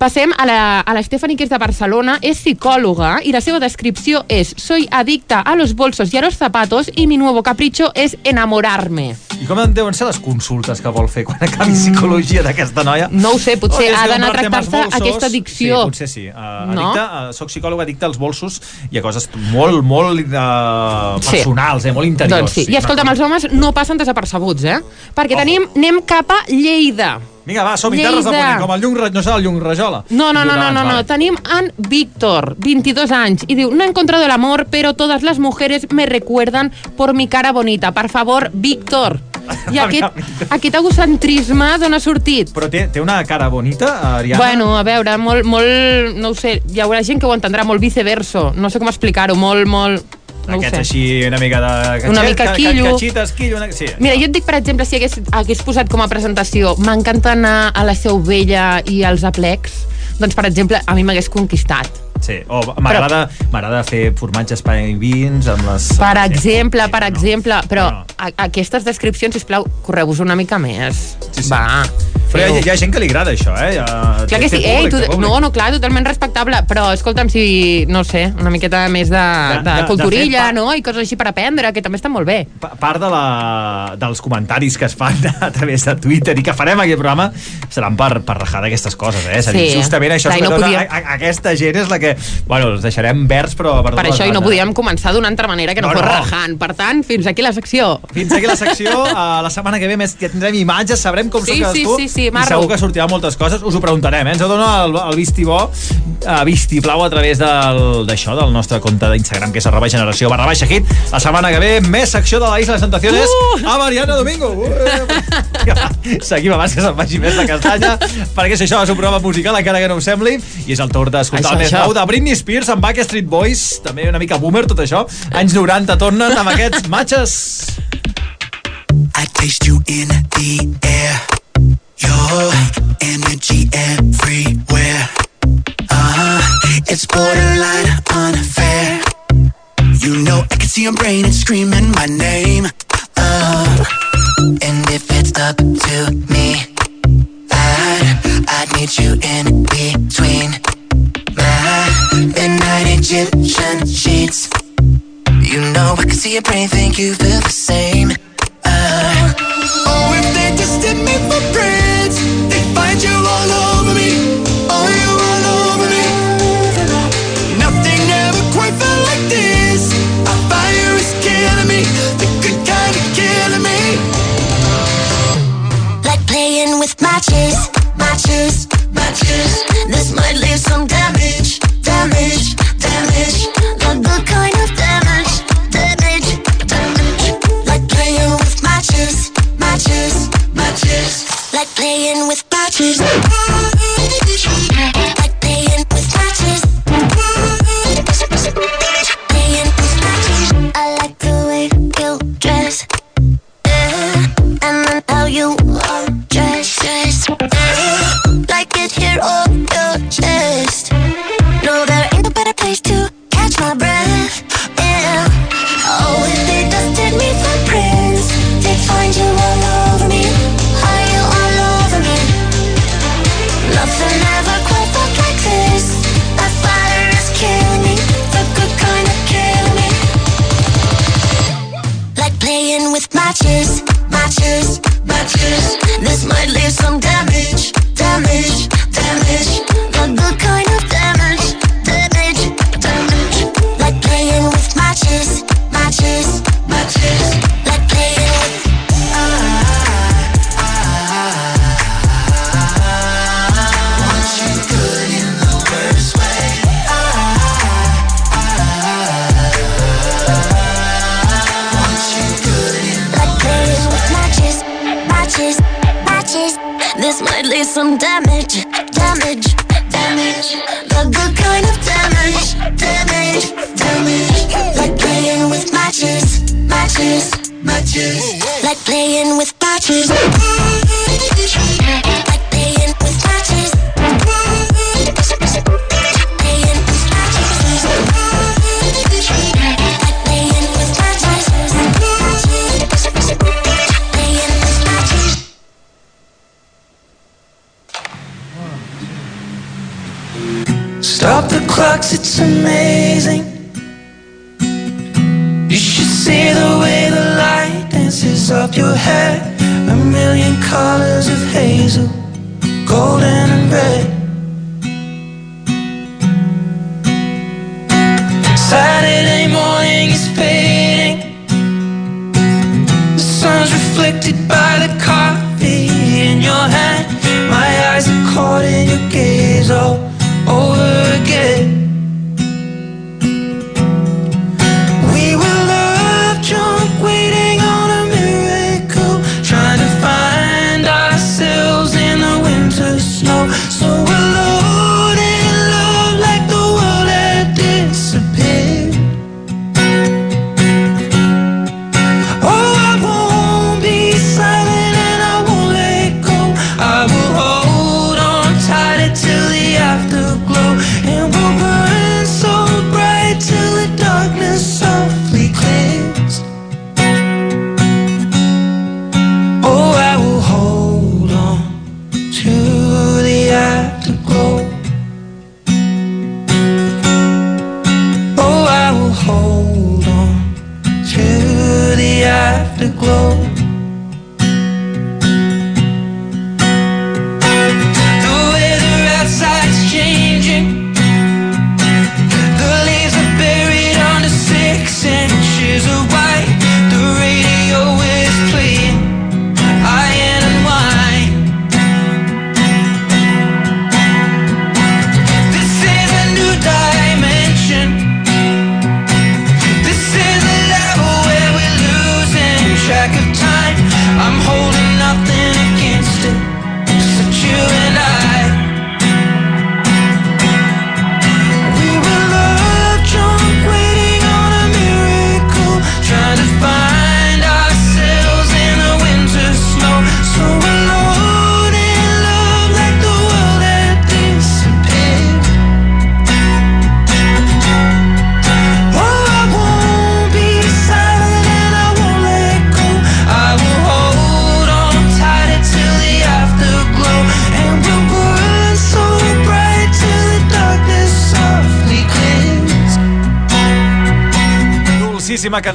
Passem a la, a la Stephanie, que és de Barcelona, és psicòloga i la seva descripció és Soy adicta a los bolsos y a los zapatos y mi nuevo capricho es enamorarme. I com deuen ser les consultes que vol fer quan acabi psicologia d'aquesta noia? No ho sé, potser Oh, ha d'anar a tractar-se aquesta addicció. Sí, potser sí. Uh, No? addicte, uh, soc psicòloga addicte als bolsos i a coses molt, molt uh, Sí. personals, eh, molt interiors. Doncs sí. I escolta'm, els homes no passen desapercebuts, eh? Perquè tenim, anem cap a Lleida. Vinga, va, som-hi, terres de ponent, com el llum, Ra- no serà el llum rajola. No, no, no, no, no, no. Tenim en Víctor, 22 anys, i diu, no he encontrado el amor, pero todas las mujeres me recuerdan por mi cara bonita. Per favor, Víctor. I (laughs) aquest, aquest egocentrisme d'on ha sortit? Però té, té una cara bonita, Ariana? Bueno, a veure, molt, molt, no ho sé, hi haurà gent que ho entendrà, molt viceverso, no sé com explicar-ho, molt, molt... No Aquests així una mica de... Una mica ca- ca- quillo. Catxites, quillo... Una... Sí. Mira, jo et dic, per exemple, si hagués, hagués posat com a presentació m'encanta anar a la Seu Vella i als aplecs, doncs, per exemple, a mi m'hagués conquistat. Sí, o m'agrada m'agrada fer formatges pa i vins amb les... Per exemple, per exemple, però a, aquestes descripcions, sisplau, correu-vos una mica més. Sí, sí. Va. Però hi, ha- hi ha gent que li agrada això, eh? Ja, Clar que sí, públic, ei, tu, no, no, clar, totalment respectable, però escolta'm, si, no sé, una miqueta més de, de, de- de culturilla, fet, pa- no?, i coses així per aprendre, que també està molt bé. Pa- part de la, dels comentaris que es fan (laughs) a través de Twitter i que farem aquí al programa seran per, per rajar d'aquestes coses, eh? És a dir, Sí. justament això Clar, no podia- a, a, aquesta gent és la que... Bueno, els deixarem verds, però... Per, Per això, i no podíem començar d'una altra manera que no, No, fos no. rajant. Per tant, fins aquí la secció. Fins aquí la secció. Uh, (laughs) la setmana que ve més ja tindrem imatges, sabrem com Sí, són cadascú. sí, sí, sí, I marro. segur que sortirà moltes coses. Us ho preguntarem, eh? Ens ho dona el, el vistibó, uh, vistiplau a través del- d'això, del, nostre compte d'Instagram, que és arroba generació barra baixa hit. La setmana que ve, més secció de la Isla de les Tentaciones Uh! a Mariano Domingo. Uh! (laughs) Seguim abans que se'n vagi més la castanya, perquè és això, és un programa musical, encara que no us sembli, i és el torn d'escoltar el més nou de Britney Spears amb Backstreet Boys, també una mica boomer tot això. Anys 90 tornen amb aquests matxes. I taste you in the air. Your energy everywhere. Uh huh. It's borderline unfair. You know I can see your brain and screaming my name. Uh, and if it's up to me, I'd, I'd meet you in between Egyptian sheets. You know I can see your brain, think you feel the same. Uh, oh, if they just tested me for friends, they find you all over me. Oh, you all over me. Nothing ever quite felt like this. A fire is killing me, the good kind of killing me. Like playing with matches, matches, matches. This might leave some damage, Like playing with matches. Like playing with matches. I like the way you dress. Yeah, and then how you matches, matches, matches. This might leave some damage,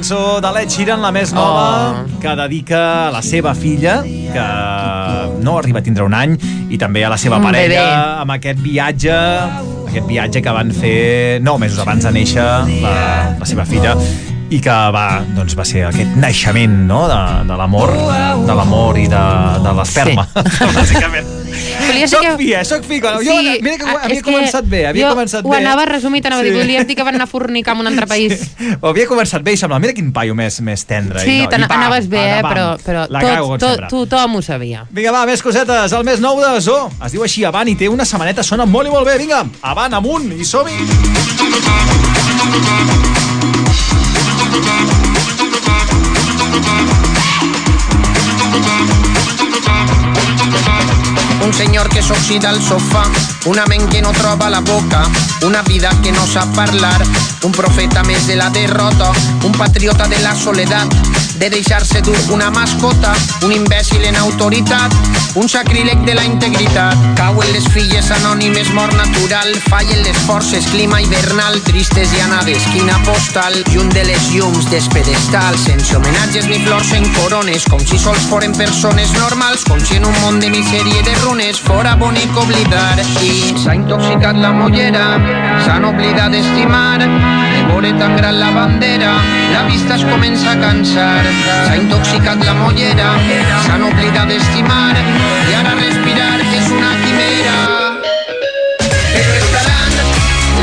cançó de l'Ed Sheeran, la més nova, oh. que dedica a la seva filla, que no arriba a tindre un any, i també a la seva Un parella, amb aquest viatge aquest viatge que van fer nou mesos abans de néixer la, la seva filla i que va, doncs, va ser aquest naixement no? de, de l'amor de l'amor i de, de l'esperma sí. (laughs) bàsicament Volia soc fi, eh? Soc fi. Quan... Jo, mira que ah, havia començat bé, havia jo començat ho bé. anava resumit, anava Sí. sí. a dir, volies dir que van anar a fornicar en un altre país. Ho havia començat bé i semblava, mira quin paio més, més tendre. Sí, I no, i pam, anaves bé, eh, però, però La cago, tot, tot, tothom ho sabia. Vinga, va, més cosetes. El més nou de Zo. Es diu així, Avant, i té una setmaneta, sona molt i molt bé. Vinga, avant, amunt, i som-hi. Un senyor que s'oxida al sofà, una ment que no troba la boca, una vida que no sap parlar, un profeta més de la derrota, un patriota de la soledat, de deixar-se dur una mascota, un imbècil en autoritat, un sacríleg de la integritat. Cauen les filles anònimes, mort natural, fallen les forces, clima hivernal, tristes i anades, quina postal, junt de les llums dels pedestals, sense homenatges ni flors en corones, com si sols foren persones normals, com si en un món de misèria i de runes fora bonic oblidar. I s'ha intoxicat la mollera, s'han oblidat d'estimar, de veure tan gran la bandera, la vista es comença a cansar. S'ha intoxicat la mollera, s'han oblidat d'estimar, i ara respirar és una quimera. Però estaran,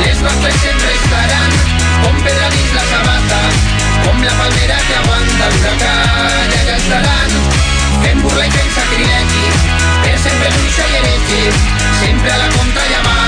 les nostres sempre estaran, com pedra dins la sabata, com la palmera que aguanta l'huracà, i allà estaran, fent burla i fent sacrilegi, per sempre bruixa i heregi, sempre a la contra i avant.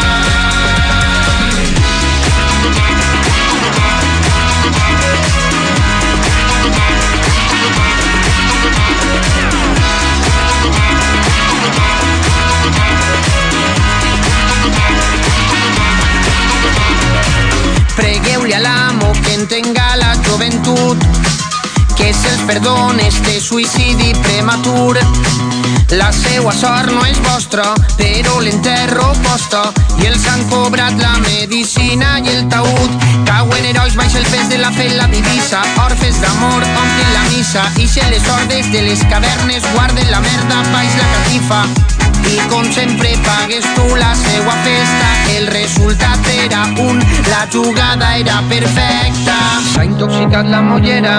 Pregueu-li a l'amo que entenga la joventut que se'ls perdona este suïcidi prematur La seua sort no és vostra, però l'enterro posta. I els han cobrat la medicina i el taüt. Cauen herois baix el pes de la fe la divisa. Orfes d'amor omplen la missa. I si les hordes de les cavernes guarden la merda baix la catifa. I com sempre pagues tu la seua festa El resultat era un, la jugada era perfecta. S'ha intoxicat la mollera,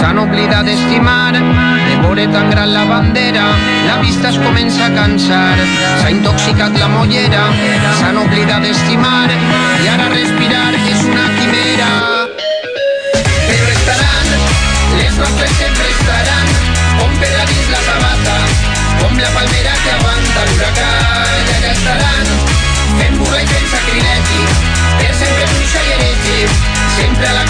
s'han oblidat d'estimar De veure tan gran la bandera, la vista es comença a cansar. S'ha intoxicat la mollera, s'han oblidat d'estimar I ara respirar és una quimera. Però estaran, les nostres sempre estaran. Com per a dins la sabata com la palmera que aguanta l'huracà i allà estaran. Fent burla i fent sacrilegi per sempre bruixa i heregi sempre a la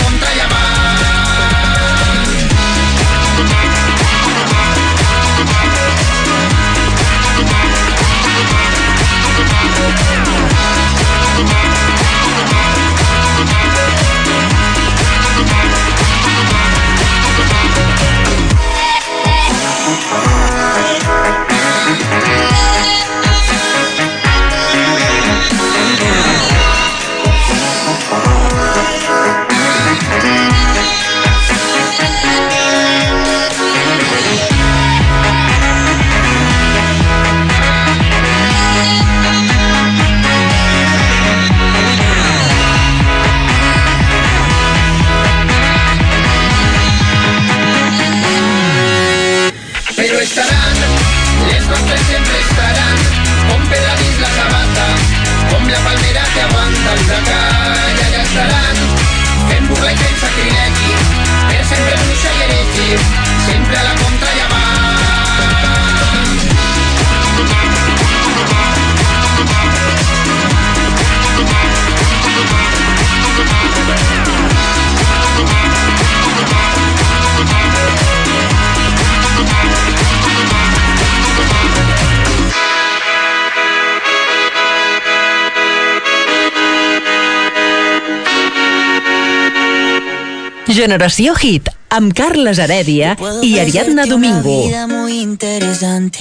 Generació Hit, amb Carles Heredia i Ariadna Domingo. vida muy interesante.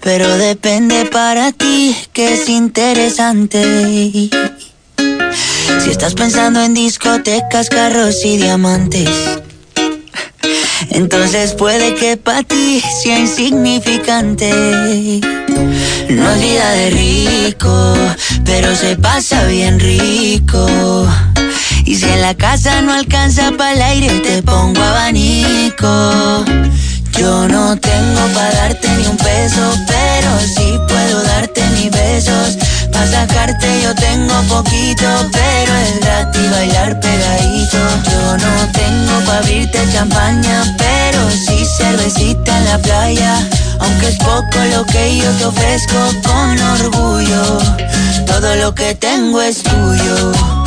Pero depende para ti que es interesante. Si estás pensando en discotecas, carros y diamantes, entonces puede que para ti sea insignificante. No es vida de rico, pero se pasa bien rico. Y si en la casa no alcanza para el aire, te pongo abanico. Yo no tengo para darte ni un peso, pero sí puedo darte mis besos. Para sacarte yo tengo poquito, pero es gratis bailar pegadito. Yo no tengo para abrirte champaña, pero sí cervecita en la playa. Aunque es poco lo que yo te ofrezco con orgullo, todo lo que tengo es tuyo.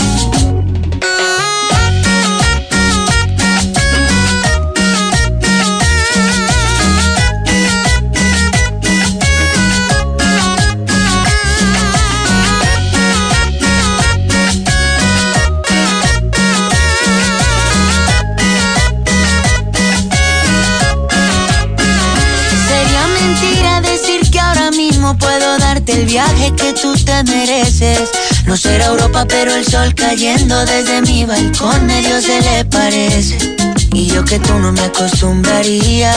Darte el viaje que tú te mereces. No será Europa, pero el sol cayendo desde mi balcón medio se le parece. Y yo que tú no me acostumbraría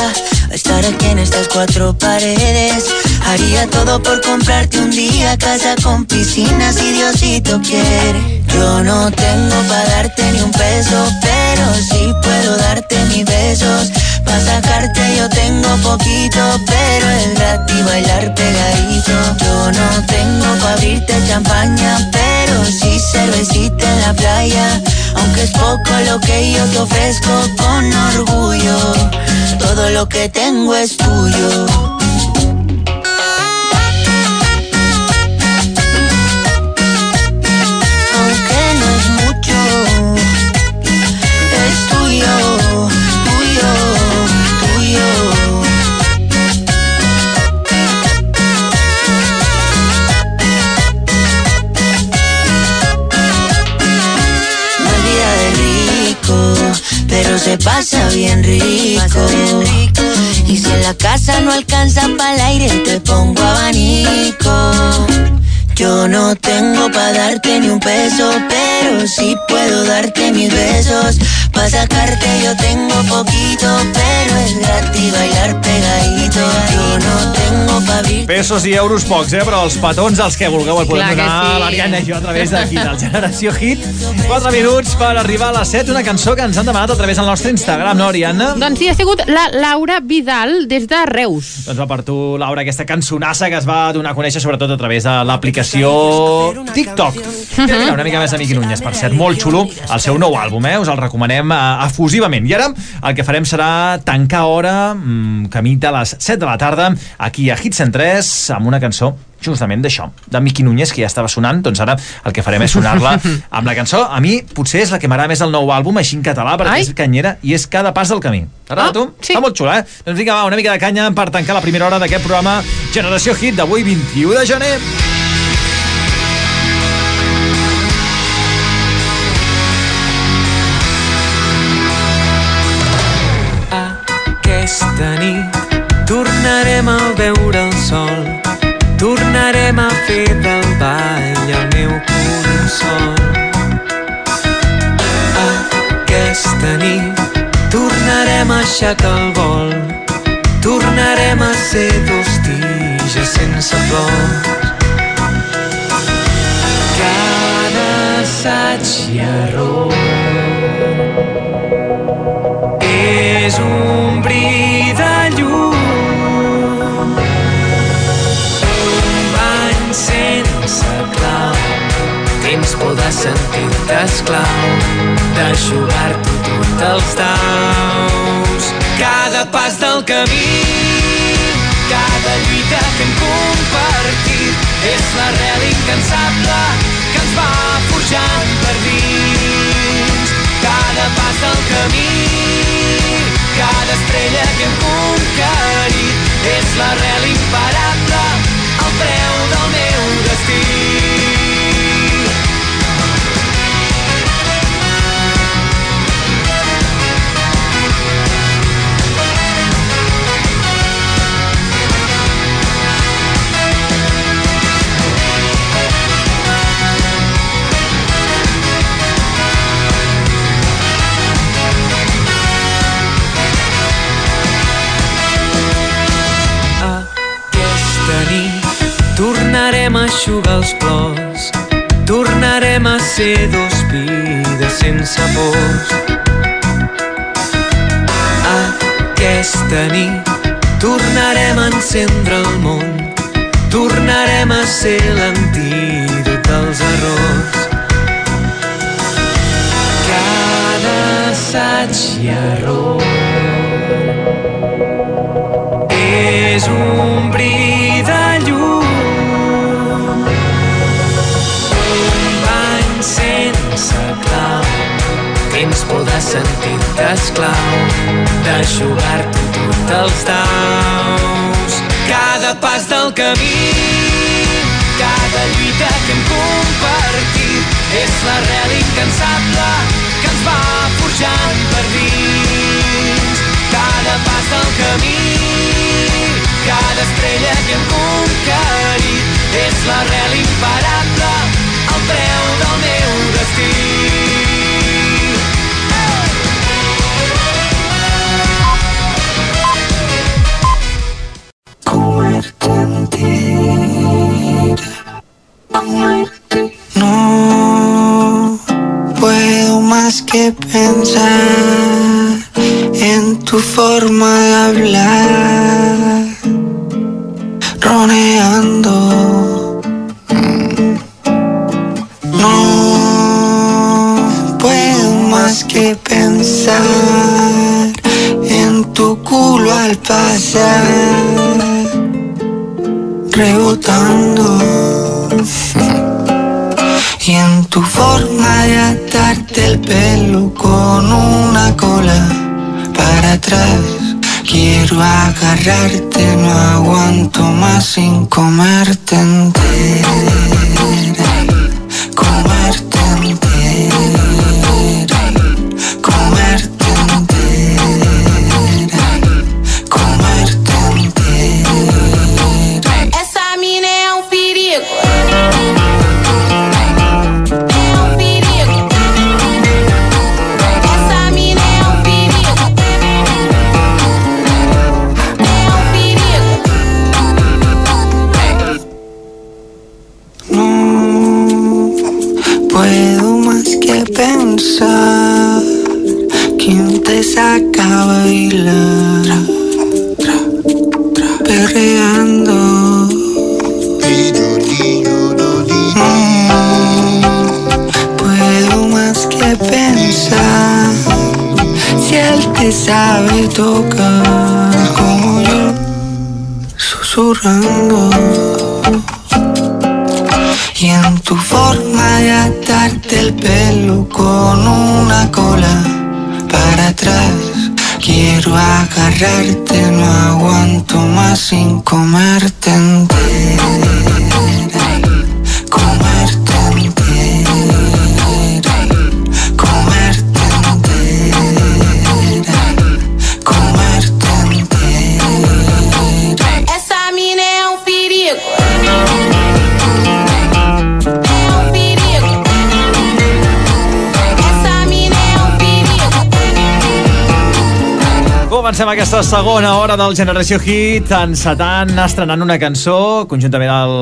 a estar aquí en estas cuatro paredes. Haría todo por comprarte un día casa con piscina si Diosito quiere. Yo no tengo para darte ni un peso, pero sí puedo darte mis besos. Para sacarte yo tengo poquito, pero es gratis bailar pegadito. Yo no tengo para abrirte champaña, pero sí cervecita en la playa. Aunque es poco lo que yo te ofrezco con orgullo, todo lo que tengo es tuyo. Pero se pasa bien rico. Y si en la casa no alcanza para el aire, te pongo abanico. Yo no tengo para darte ni un peso, pero sí puedo darte mis besos. Pa' sacarte yo tengo poquito, pero es gratis bailar Pesos i euros pocs, eh? Però els petons, els que vulgueu, el podem Clar donar sí. a l'Ariadna i eh, jo a través d'aquí, del Generació Hit. 4 minuts per arribar a les 7, una cançó que ens han demanat a través del nostre Instagram, no, Ariadna? Doncs sí, ha sigut la Laura Vidal des de Reus. Doncs va per tu, Laura, aquesta cançonassa que es va donar a conèixer sobretot a través de l'aplicació TikTok. Mhm. Uh -huh. Una mica més a Miqui Núñez, per cert, molt xulo el seu nou àlbum, eh? Us el recomanem eh, efusivament. I ara el que farem serà tancar hora, mm, camí de les 7 de la tarda, aquí a Hit 103, Núñez amb una cançó justament d'això, de Miqui Núñez, que ja estava sonant, doncs ara el que farem és sonar-la (laughs) amb la cançó. A mi potser és la que m'agrada més el nou àlbum, així en català, perquè Ai. és canyera i és cada pas del camí. T'agrada ah, tu? Sí. Està molt xula, eh? Doncs vinga, va, una mica de canya per tancar la primera hora d'aquest programa Generació Hit d'avui 21 de gener. Aquesta nit tornarem a veure sol, tornarem a fer del ball el meu consol. Aquesta nit tornarem a aixecar el vol, tornarem a ser dos tiges sense flors. Cada assaig i error és un bri tens por de sentir-te esclau de jugar-t'ho tot els daus. Cada pas del camí cada lluita que hem compartit és l'arrel incansable que ens va forjant per dins. Cada pas del camí cada estrella que hem conquerit és l'arrel imparable el preu del meu destí tornarem a eixugar els plors, tornarem a ser dos vides sense pors. Aquesta nit tornarem a encendre el món, tornarem a ser l'antídot dels errors. Cada assaig i error és un bri de llum tens por de jugar-t'ho tot els daus. Cada pas del camí cada lluita que hem compartit és l'arrel incansable que ens va forjant per dins. Cada pas del camí cada estrella que hem conquerit és l'arrel imparable el preu del meu destí que pensar en tu forma de hablar, roneando. No puedo más que pensar en tu culo al pasar, rebotando. Y en tu forma de atarte el pelo con una cola para atrás. Quiero agarrarte, no aguanto más sin comerte entera. Aquesta segona hora del Generació Hit encetant, estrenant una cançó conjuntament al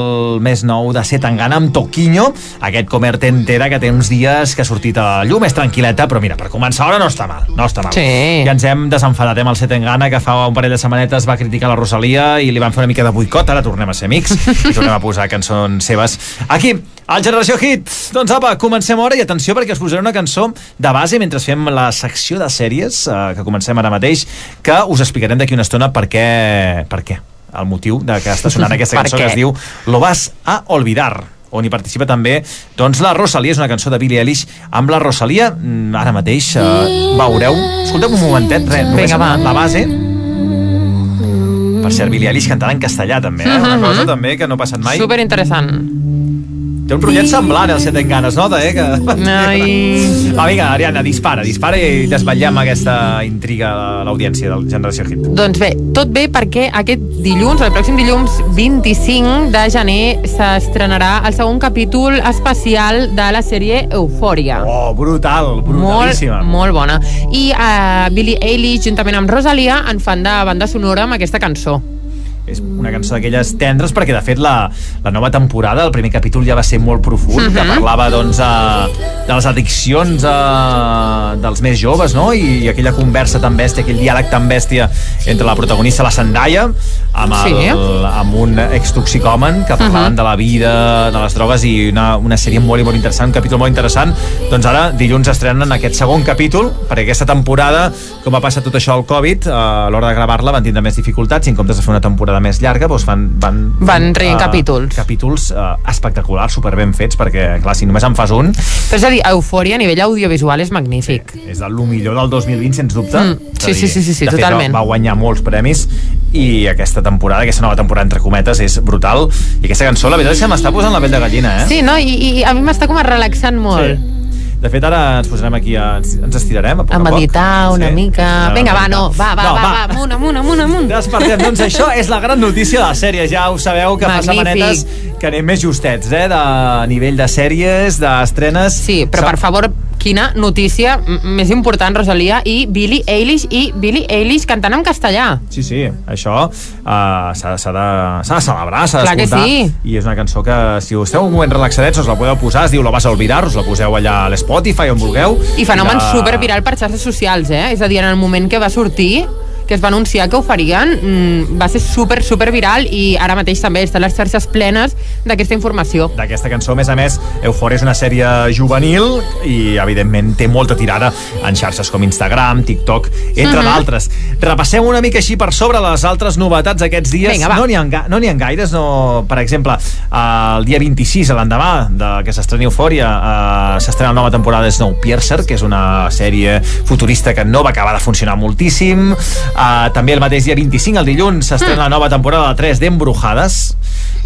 més nou de Setangana amb Toquinho, aquest Comerte Entera que té uns dies que ha sortit a llum, és tranquil·leta, però mira, per començar ara no està mal, no està mal. Sí. Ja ens hem desenfadat amb el Setangana que fa un parell de setmanetes va criticar la Rosalia i li van fer una mica de boicot, ara tornem a ser amics i (laughs) tornem a posar cançons seves aquí, al Generació Hit. Doncs apa, comencem ara i atenció perquè us posaré una cançó de base mentre fem la secció de sèries eh, que comencem ara mateix que us explicarem d'aquí una estona per què, per què el motiu de que està sonant (laughs) aquesta cançó que es diu Lo vas a olvidar on hi participa també doncs la Rosalia, és una cançó de Billie Eilish amb la Rosalia, mm, ara mateix eh, veureu, escolteu un momentet res, només Vinga, va. la base. Per cert, Billie Eilish cantant en castellà també, eh? una cosa també que no ha passat mai. Super interessant. Té un rotllet semblant al Set Ganes, nota, eh? Que... Ai. Va, (laughs) vinga, Ariadna, dispara, dispara i desvetllem aquesta intriga a l'audiència del Generació Hit. Doncs bé, tot bé perquè aquest dilluns, el pròxim dilluns 25 de gener, s'estrenarà el segon capítol especial de la sèrie Eufòria. Oh, brutal, brutalíssima. Molt, molt bona. I uh, Billie Eilish, juntament amb Rosalia, en fan de banda sonora amb aquesta cançó. És una cançó d'aquelles tendres perquè, de fet, la, la nova temporada, el primer capítol ja va ser molt profund, que Mhm. parlava, doncs, eh, de les addiccions eh, dels més joves, no? I, I aquella conversa tan bèstia, aquell diàleg tan bèstia entre la protagonista, la Zendaya, amb, el, Sí. amb un extoxicòmen que parlaven Mhm. de la vida, de les drogues i una, una sèrie molt i molt interessant, un capítol molt interessant. Doncs ara, dilluns estrenen aquest segon capítol, perquè aquesta temporada, com va passar tot això al Covid, eh, a l'hora de gravar-la van tindre més dificultats i en comptes de fer una temporada més llarga, doncs van... Van, Van traient eh, capítols. Capítols eh, espectaculars, super ben fets, perquè, clar, si només en fas un, Però és a dir, Eufòria a nivell audiovisual és magnífic. és el millor del 2020, sens dubte. Mm, sí, a sí, sí, sí, sí, de fet, totalment. Va, guanyar molts premis i aquesta temporada, aquesta nova temporada, entre cometes, és brutal. I aquesta cançó, la veritat és que m'està posant la pell de gallina, eh? Sí, no? I, i a mi m'està com a relaxant molt. De fet, ara ens posarem aquí, a, ens, estirarem a poc A a poc. meditar una Sí. mica... Vinga, va, no, va, va, No, va, va. va, amunt, amunt, amunt, amunt. Despertem, doncs això és la gran notícia de les sèries, ja ho sabeu que fa Magnífic. setmanetes que anem més justets, eh, de nivell de sèries, d'estrenes... Sí, però per favor, quina notícia més important, Rosalia, i Billie Eilish, i Billie Eilish cantant en castellà. Sí, sí, això uh, s'ha de, de celebrar, s'ha d'escoltar. sí. I és una cançó que, si esteu un moment relaxadets, us la podeu posar, es diu Lo vas a olvidar, us la poseu allà a l'Spotify, on vulgueu. I fenomen la- superviral per xarxes socials, eh? És a dir, en el moment que va sortir que es va anunciar que ho farien mm, va ser super, super viral i ara mateix també estan les xarxes plenes d'aquesta informació. d'aquesta cançó. A més a més, Euphoria és una sèrie juvenil i, evidentment, té molta tirada en xarxes com Instagram, TikTok, entre Mhm. d'altres. Repassem una mica així per sobre les altres novetats aquests dies. Vinga, va. no n'hi ha, no ha gaires. No... Per exemple, el dia 26, a l'endemà de que s'estreni Euphoria, eh, s'estrena la nova temporada de Snowpiercer, que és una sèrie futurista que no va acabar de funcionar moltíssim. Uh, també el mateix dia 25, el dilluns, s'estrena la nova temporada de 3 d'Embrujades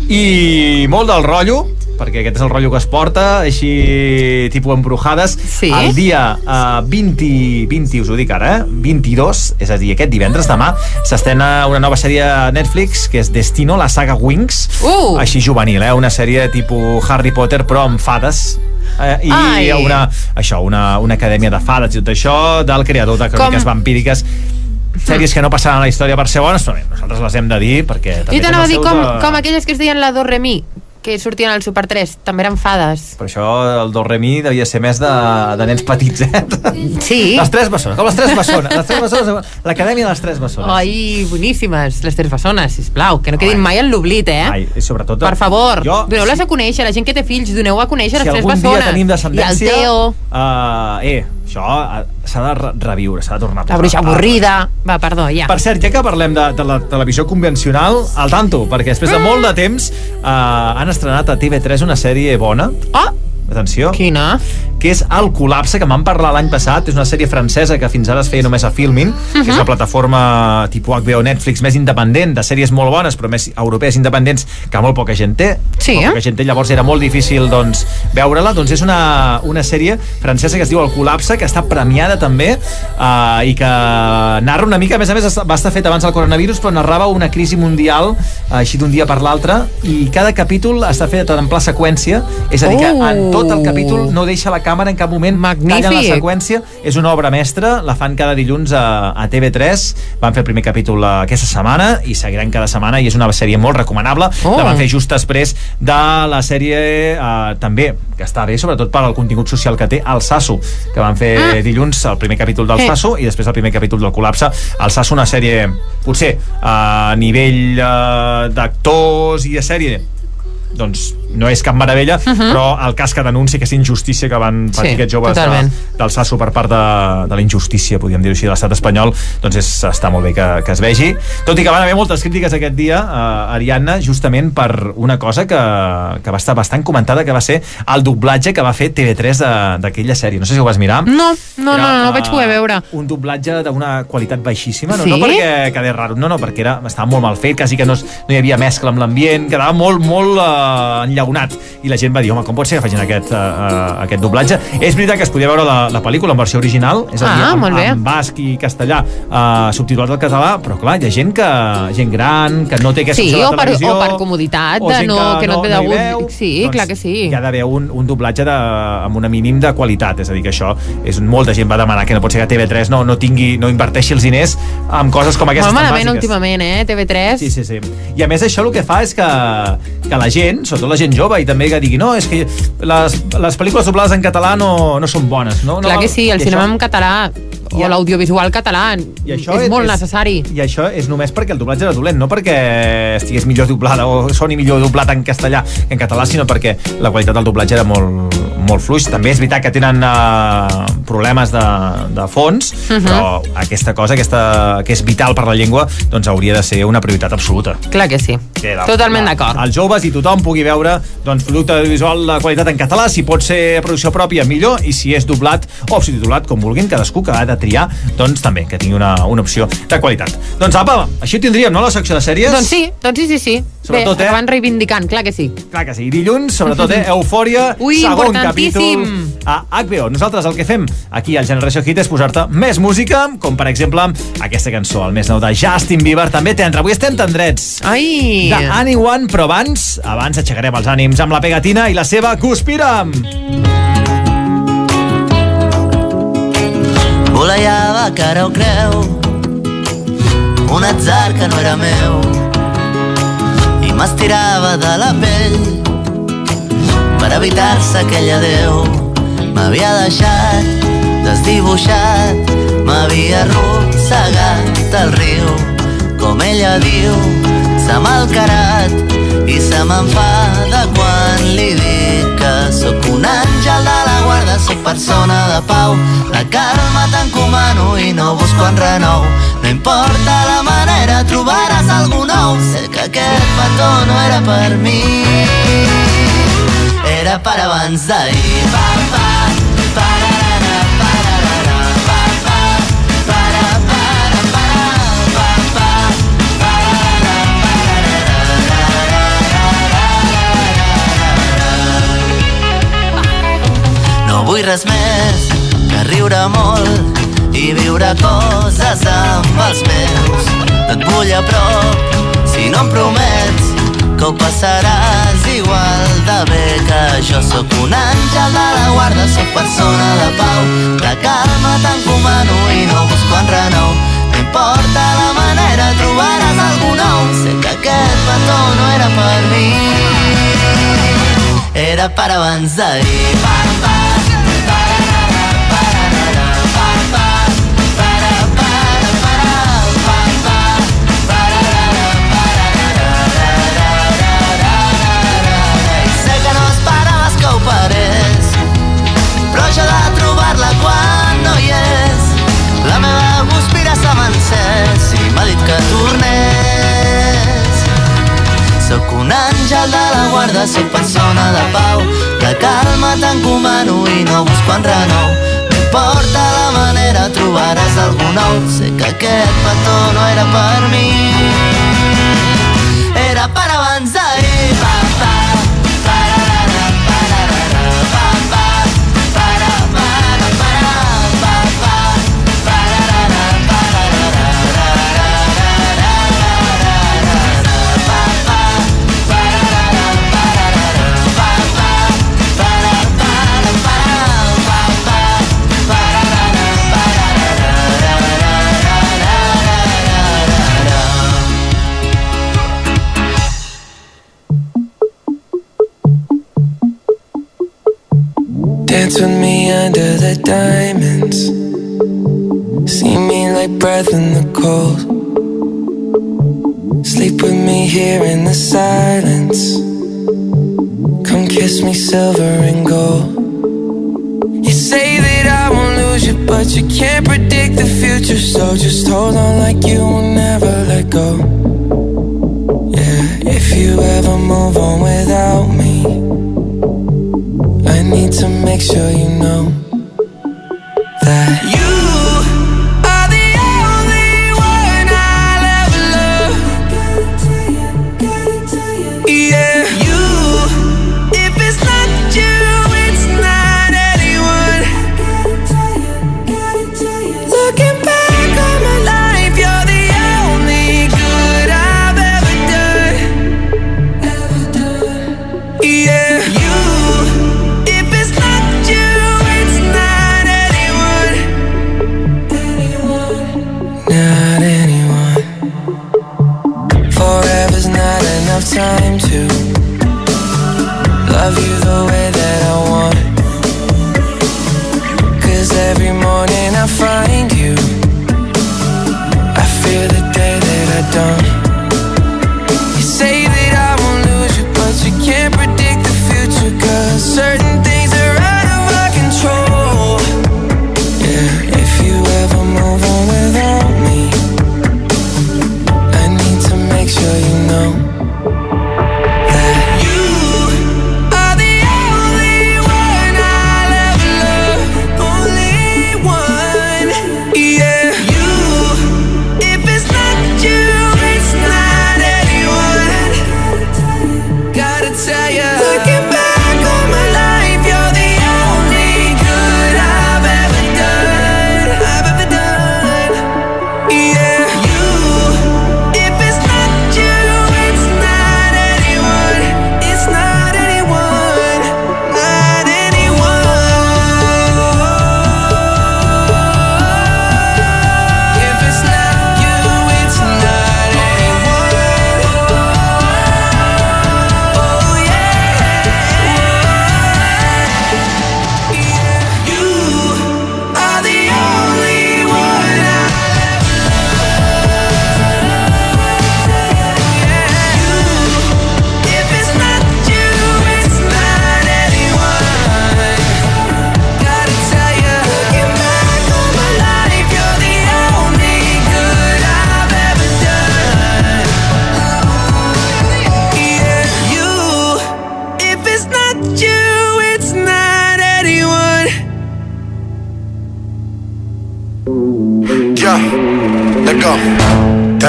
i molt del rotllo perquè aquest és el rotllo que es porta així tipus embrujades Sí. el dia uh, 20, 20 us ho dic ara, eh? 22 és a dir, aquest divendres demà s'estrena una nova sèrie a Netflix que és Destino, la saga Wings Uh! així juvenil, eh? una sèrie tipus Harry Potter però amb fades eh, i Ai. una, això, una, una acadèmia de fades i tot això del creador de cròniques Com- vampíriques sèries que no passaran a la història per ser bones però nosaltres les hem de dir perquè Jo t'anava a dir com, de- com aquelles que es deien la do re mi, que sortien al Super 3, també eren fades. Per això el do re mi devia ser més de, de nens petits, eh? Sí. Les tres bessones, com les tres bessones. Les tres bessones, l'acadèmia de les tres bessones. Ai, boníssimes, les tres bessones, sisplau, que no quedin mai en l'oblit, eh? Ai, i sobretot... Per favor, jo, doneu-les a conèixer, la gent que té fills, doneu a conèixer si les tres algun dia bessones. tenim descendència... I el Teo, Uh, eh, això eh, s'ha de re- reviure, s'ha de tornar a la bruixa avorrida... Va, perdó, ja. Per cert, ja que parlem de, de la televisió convencional, al tanto, perquè després de molt de temps uh, han estrenat a TV3 una sèrie bona. Ah! Atenció. Quina? Que és El Col·lapse, que vam parlar l'any passat. És una sèrie francesa que fins ara es feia només a Filmin, que és Mhm. una plataforma tipus HBO Netflix més independent, de sèries molt bones, però més europees independents, que molt poca gent té. Sí, eh? poca gent té, llavors era molt difícil doncs, veure-la. Doncs és una, una sèrie francesa que es diu El Col·lapse, que està premiada també uh, i que narra una mica, a més a més va estar fet abans del coronavirus, però narrava una crisi mundial uh, així d'un dia per l'altre i cada capítol està fet en pla seqüència, és a dir, que en tot el capítol no deixa la càmera en cap moment Magnífic. talla la seqüència, és una obra mestra la fan cada dilluns a, a TV3 van fer el primer capítol eh, aquesta setmana i seguiran cada setmana i és una sèrie molt recomanable Oh. la van fer just després de la sèrie eh, també, que està bé sobretot per al contingut social que té, el Sasso que van fer Ah. dilluns el primer capítol del Eh. Sasso i després el primer capítol del Col·lapse el Sasso una sèrie, potser a nivell eh, d'actors i de sèrie doncs no és cap meravella, uh -huh. però el cas que denuncia aquesta injustícia que van patir Sí, aquests joves de, del Sasso per part de, de la injustícia, podríem dir-ho així, de l'estat espanyol, doncs és, està molt bé que, que es vegi. Tot i que van haver moltes crítiques aquest dia a Ariadna, justament per una cosa que, que va estar bastant comentada, que va ser el doblatge que va fer TV3 de- d'aquella sèrie. No sé si ho vas mirar. No, no, no, Era, no, no vaig eh, poder veure. Un doblatge d'una qualitat baixíssima, no, Sí? no perquè quedés raro, no, no, perquè era, estava molt mal fet, quasi que no, no hi havia mescla amb l'ambient, quedava molt, molt uh, enllaunat, i la gent va dir, home, com pot ser que facin aquest, uh, aquest doblatge? És veritat que es podia veure la, la pel·lícula en versió original, és a dir, Ah, bé. en basc i castellà, uh, subtitulat al català, però clar, hi ha gent, que, gent gran, que no té aquesta Sí, opció per, televisió, o per comoditat, de no, que no et ve de hi gust. veu, Sí, doncs clar que sí. Hi ha d'haver un, un doblatge de, amb una mínim de qualitat, és a dir, que això és molta gent va demanar que no pot ser que TV3 no, no tingui, no inverteixi els diners en coses com aquestes Molt malament últimament, eh, TV3. Sí, sí, sí. I a més això el que fa és que, que la gent, sobretot la gent jove, i també que digui, no, és que les, les pel·lícules doblades en català no, no són bones. No, Clar no, que sí, el cinema això- en català o l'audiovisual català i això és, molt necessari. I això és només perquè el doblatge era dolent, no perquè estigués millor doblada o soni millor doblat en castellà que en català, sinó perquè la qualitat del doblatge era molt, molt fluix. També és veritat que tenen uh, problemes de, de fons, uh Mhm. -huh. però aquesta cosa, aquesta, que és vital per la llengua, doncs hauria de ser una prioritat absoluta. Clar que sí. Que la, Totalment d'acord. Els joves i tothom pugui veure doncs, producte audiovisual de qualitat en català, si pot ser producció pròpia, millor, i si és doblat o subtitulat, com vulguin, cadascú que ha de triar, doncs també, que tingui una, una opció de qualitat. Doncs apa, així ho tindríem, no?, la secció de sèries? Doncs sí, doncs sí, sí, sí. Sobretot, Bé, eh? acaben reivindicant, clar que sí. Clar que sí. I dilluns, sobretot, eh, Eufòria, (laughs) Ui, segon capítol a HBO. Nosaltres el que fem aquí al Generació Hit és posar-te més música, com per exemple aquesta cançó, el més nou de Justin Bieber, també tendre. Avui estem tendrets. Ai! De Anyone, però abans, abans aixecarem els ànims amb la pegatina i la seva Conspira'm. Volejava cara o creu. Un atzar que no era meu. I m'estirava de la pell Per evitar-se aquell adeu. M'havia deixat desdibuixat M'havia arrossegat al riu. Com ella diu S'ha malcarat i se m'enfada quan li dic que sóc un guarda, sóc persona de pau. La calma t'encomano i no busco en renou. No importa la manera, trobaràs algú nou. Sé que aquest petó no era per mi, era per abans d'ahir. Pa, pa, vull res més que riure molt i viure coses amb els meus. Et vull a prop si no em promets que ho passaràs igual de bé que jo sóc un àngel de la guarda, sóc persona de pau. La calma t'encomano i no busco en renou. No importa la manera, trobaràs algú nou. Sé que aquest petó no era per mi. era para abans d'ahir. Pa, pa, que tornés. Sóc un àngel de la guarda, sóc persona de pau, de calma t'encomano i no busco enrenou. No importa la manera, trobaràs algú nou. Sé que aquest petó no era per mi, era per abans d'ahir. Pa, Dance with me under the diamonds. See me like breath in the cold. Sleep with me here in the silence. Come kiss me silver and gold. You say that I won't lose you, but you can't predict the future. So just hold on like you will never let go. Yeah, if you ever move on without me. Make sure you know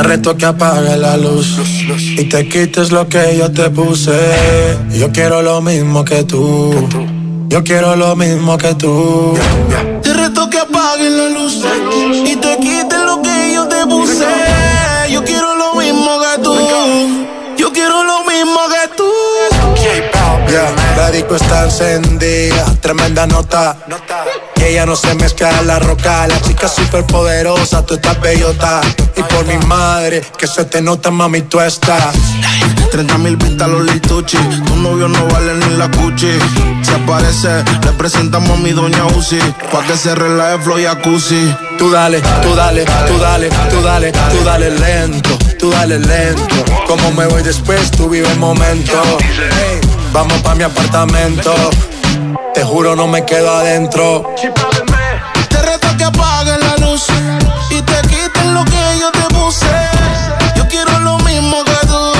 reto que apague la luz y te quites lo que yo te puse. Yo quiero lo mismo que tú. Yo quiero lo mismo que tú. Te reto que apagues la luz y te quites lo que yo te puse. Yo quiero lo mismo que tú. Yo quiero lo mismo que tú. Ya, la disco está encendida, tremenda nota. Ella no se mezcla en la roca. La chica súper poderosa, tú estás bellota. Y por mi madre, que se te nota, mami, tú estás. 30 mil pistas los lituchi. Tu novio no vale ni la cuchi. Se aparece, le presentamos a mi doña Uzi. Pa' que se relaje flow y jacuzzi. Tú dale, tú dale, tú dale, tú dale, tú dale lento, tú dale lento. Como me voy después, tú vive el momento. Hey, vamos pa' mi apartamento. Te juro, no me quedo adentro. Te reto que apagues la luz y te quiten lo que yo te puse. Yo quiero lo mismo que tú.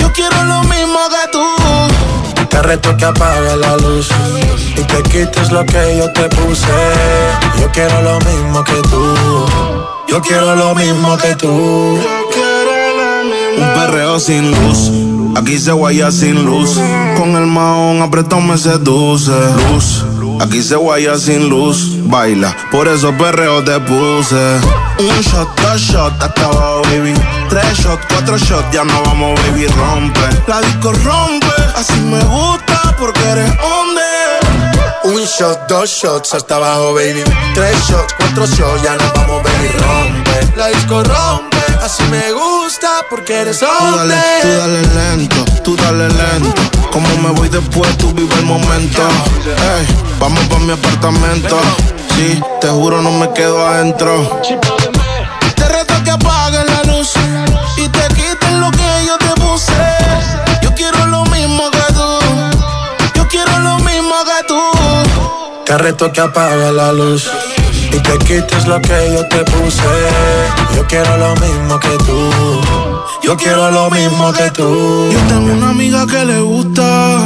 Yo quiero lo mismo que tú. Te reto que apagues la luz y te quites lo que yo te puse. Yo quiero lo mismo que tú. Yo quiero lo mismo que tú. Un perreo sin luz. Aquí se guaya sin luz. Con el maón apretón me seduce. Luz. Aquí se guaya sin luz. Baila, por eso perreo te puse. Un shot, dos shot, hasta abajo, baby. Tres shots, cuatro shots, ya no vamos, baby, rompe. La disco rompe, así me gusta porque eres hombre. Un shot, dos shots hasta abajo, baby. Tres shots, cuatro shots, ya nos vamos, baby, rompe. La disco rompe, así me gusta porque eres Tú hombre. dale, tú dale lento, tú dale lento. Como me voy después, tú vive el momento. Ey, vamos pa' mi apartamento. Sí, te juro, no me quedo adentro. Te reto que apagues la luz y te quiten lo que yo te puse. Yo quiero lo mismo que tú. Yo quiero lo mismo que tú. Te reto que apagues la luz y te quites lo que yo te puse. Yo quiero lo mismo que tú. Yo quiero lo mismo que tú. Yo tengo una amiga que le gusta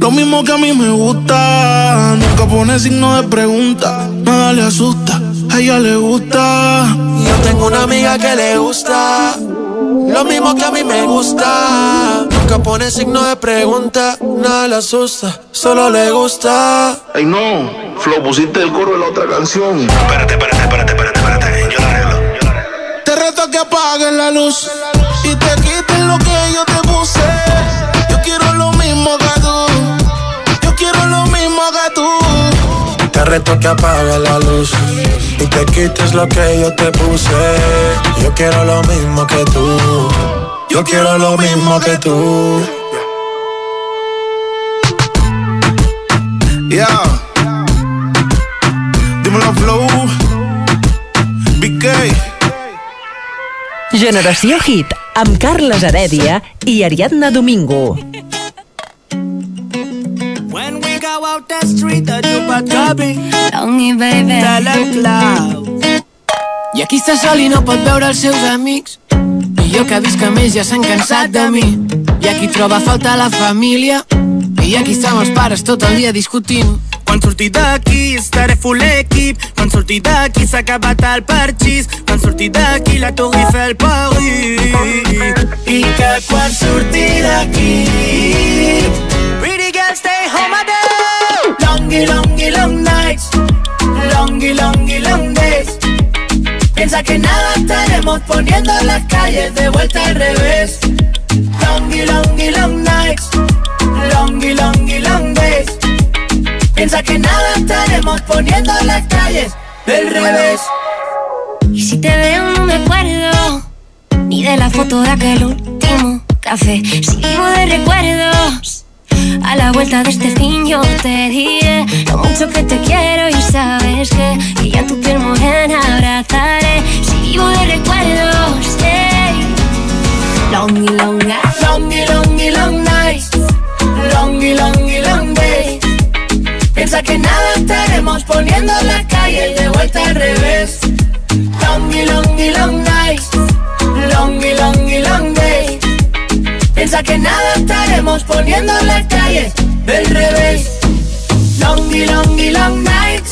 lo mismo que a mí me gusta. Nunca pone signo de pregunta, nada le asusta. A ella le gusta. Yo tengo una amiga que le gusta lo mismo que a mí me gusta. Nunca pone signo de pregunta, nada le asusta, solo le gusta. Ay no, Flo, pusiste el coro de la otra canción. Espérate, espérate, espérate, espérate, espérate. Yo la arreglo. Te reto que apagues la luz y te reto que apagues la luz y te quites lo que yo te puse. Yo quiero lo mismo que tú. Yo quiero lo mismo que tú. Yeah. Dímelo, Flow. BK. Generació Hit, amb Carles Heredia i Ariadna Domingo. When we go out the street, the Chupacabra, Longy baby. de la clau. I aquí està sol i no pot veure els seus amics. I jo que visc amb ells ja s'han cansat de mi. I aquí troba a faltar la família. I aquí estan els pares tot el dia discutint. Quan surti d'aquí estaré full equip. Quan surti d'aquí s'ha acabat el parxís. Quan surti d'aquí la Torre Eiffel Paris. I que quan surti d'aquí Pretty girl stay home a day Longy, long Longy, longy, long days Piensa que nada estaremos poniendo las calles de vuelta al revés. Longy, longy, long nights Longy, longy, long days Piensa que nada estaremos poniendo las calles del revés. Y si te veo no me acuerdo Ni de la foto de aquel último café. Si vivo de recuerdos A la vuelta de este fin yo te diré Lo mucho que te quiero y sabes que Y ya tu piel morena abrazaré. Si vivo de recuerdos hey. Long y long nights Longy, longy, long nights Longy, longy, long days Piensa que nada estaremos poniendo las calles de vuelta al revés. Longy, longy, long nights Longy, longy, long days Piensa que nada estaremos poniendo las calles del revés. Longy, longy, long nights.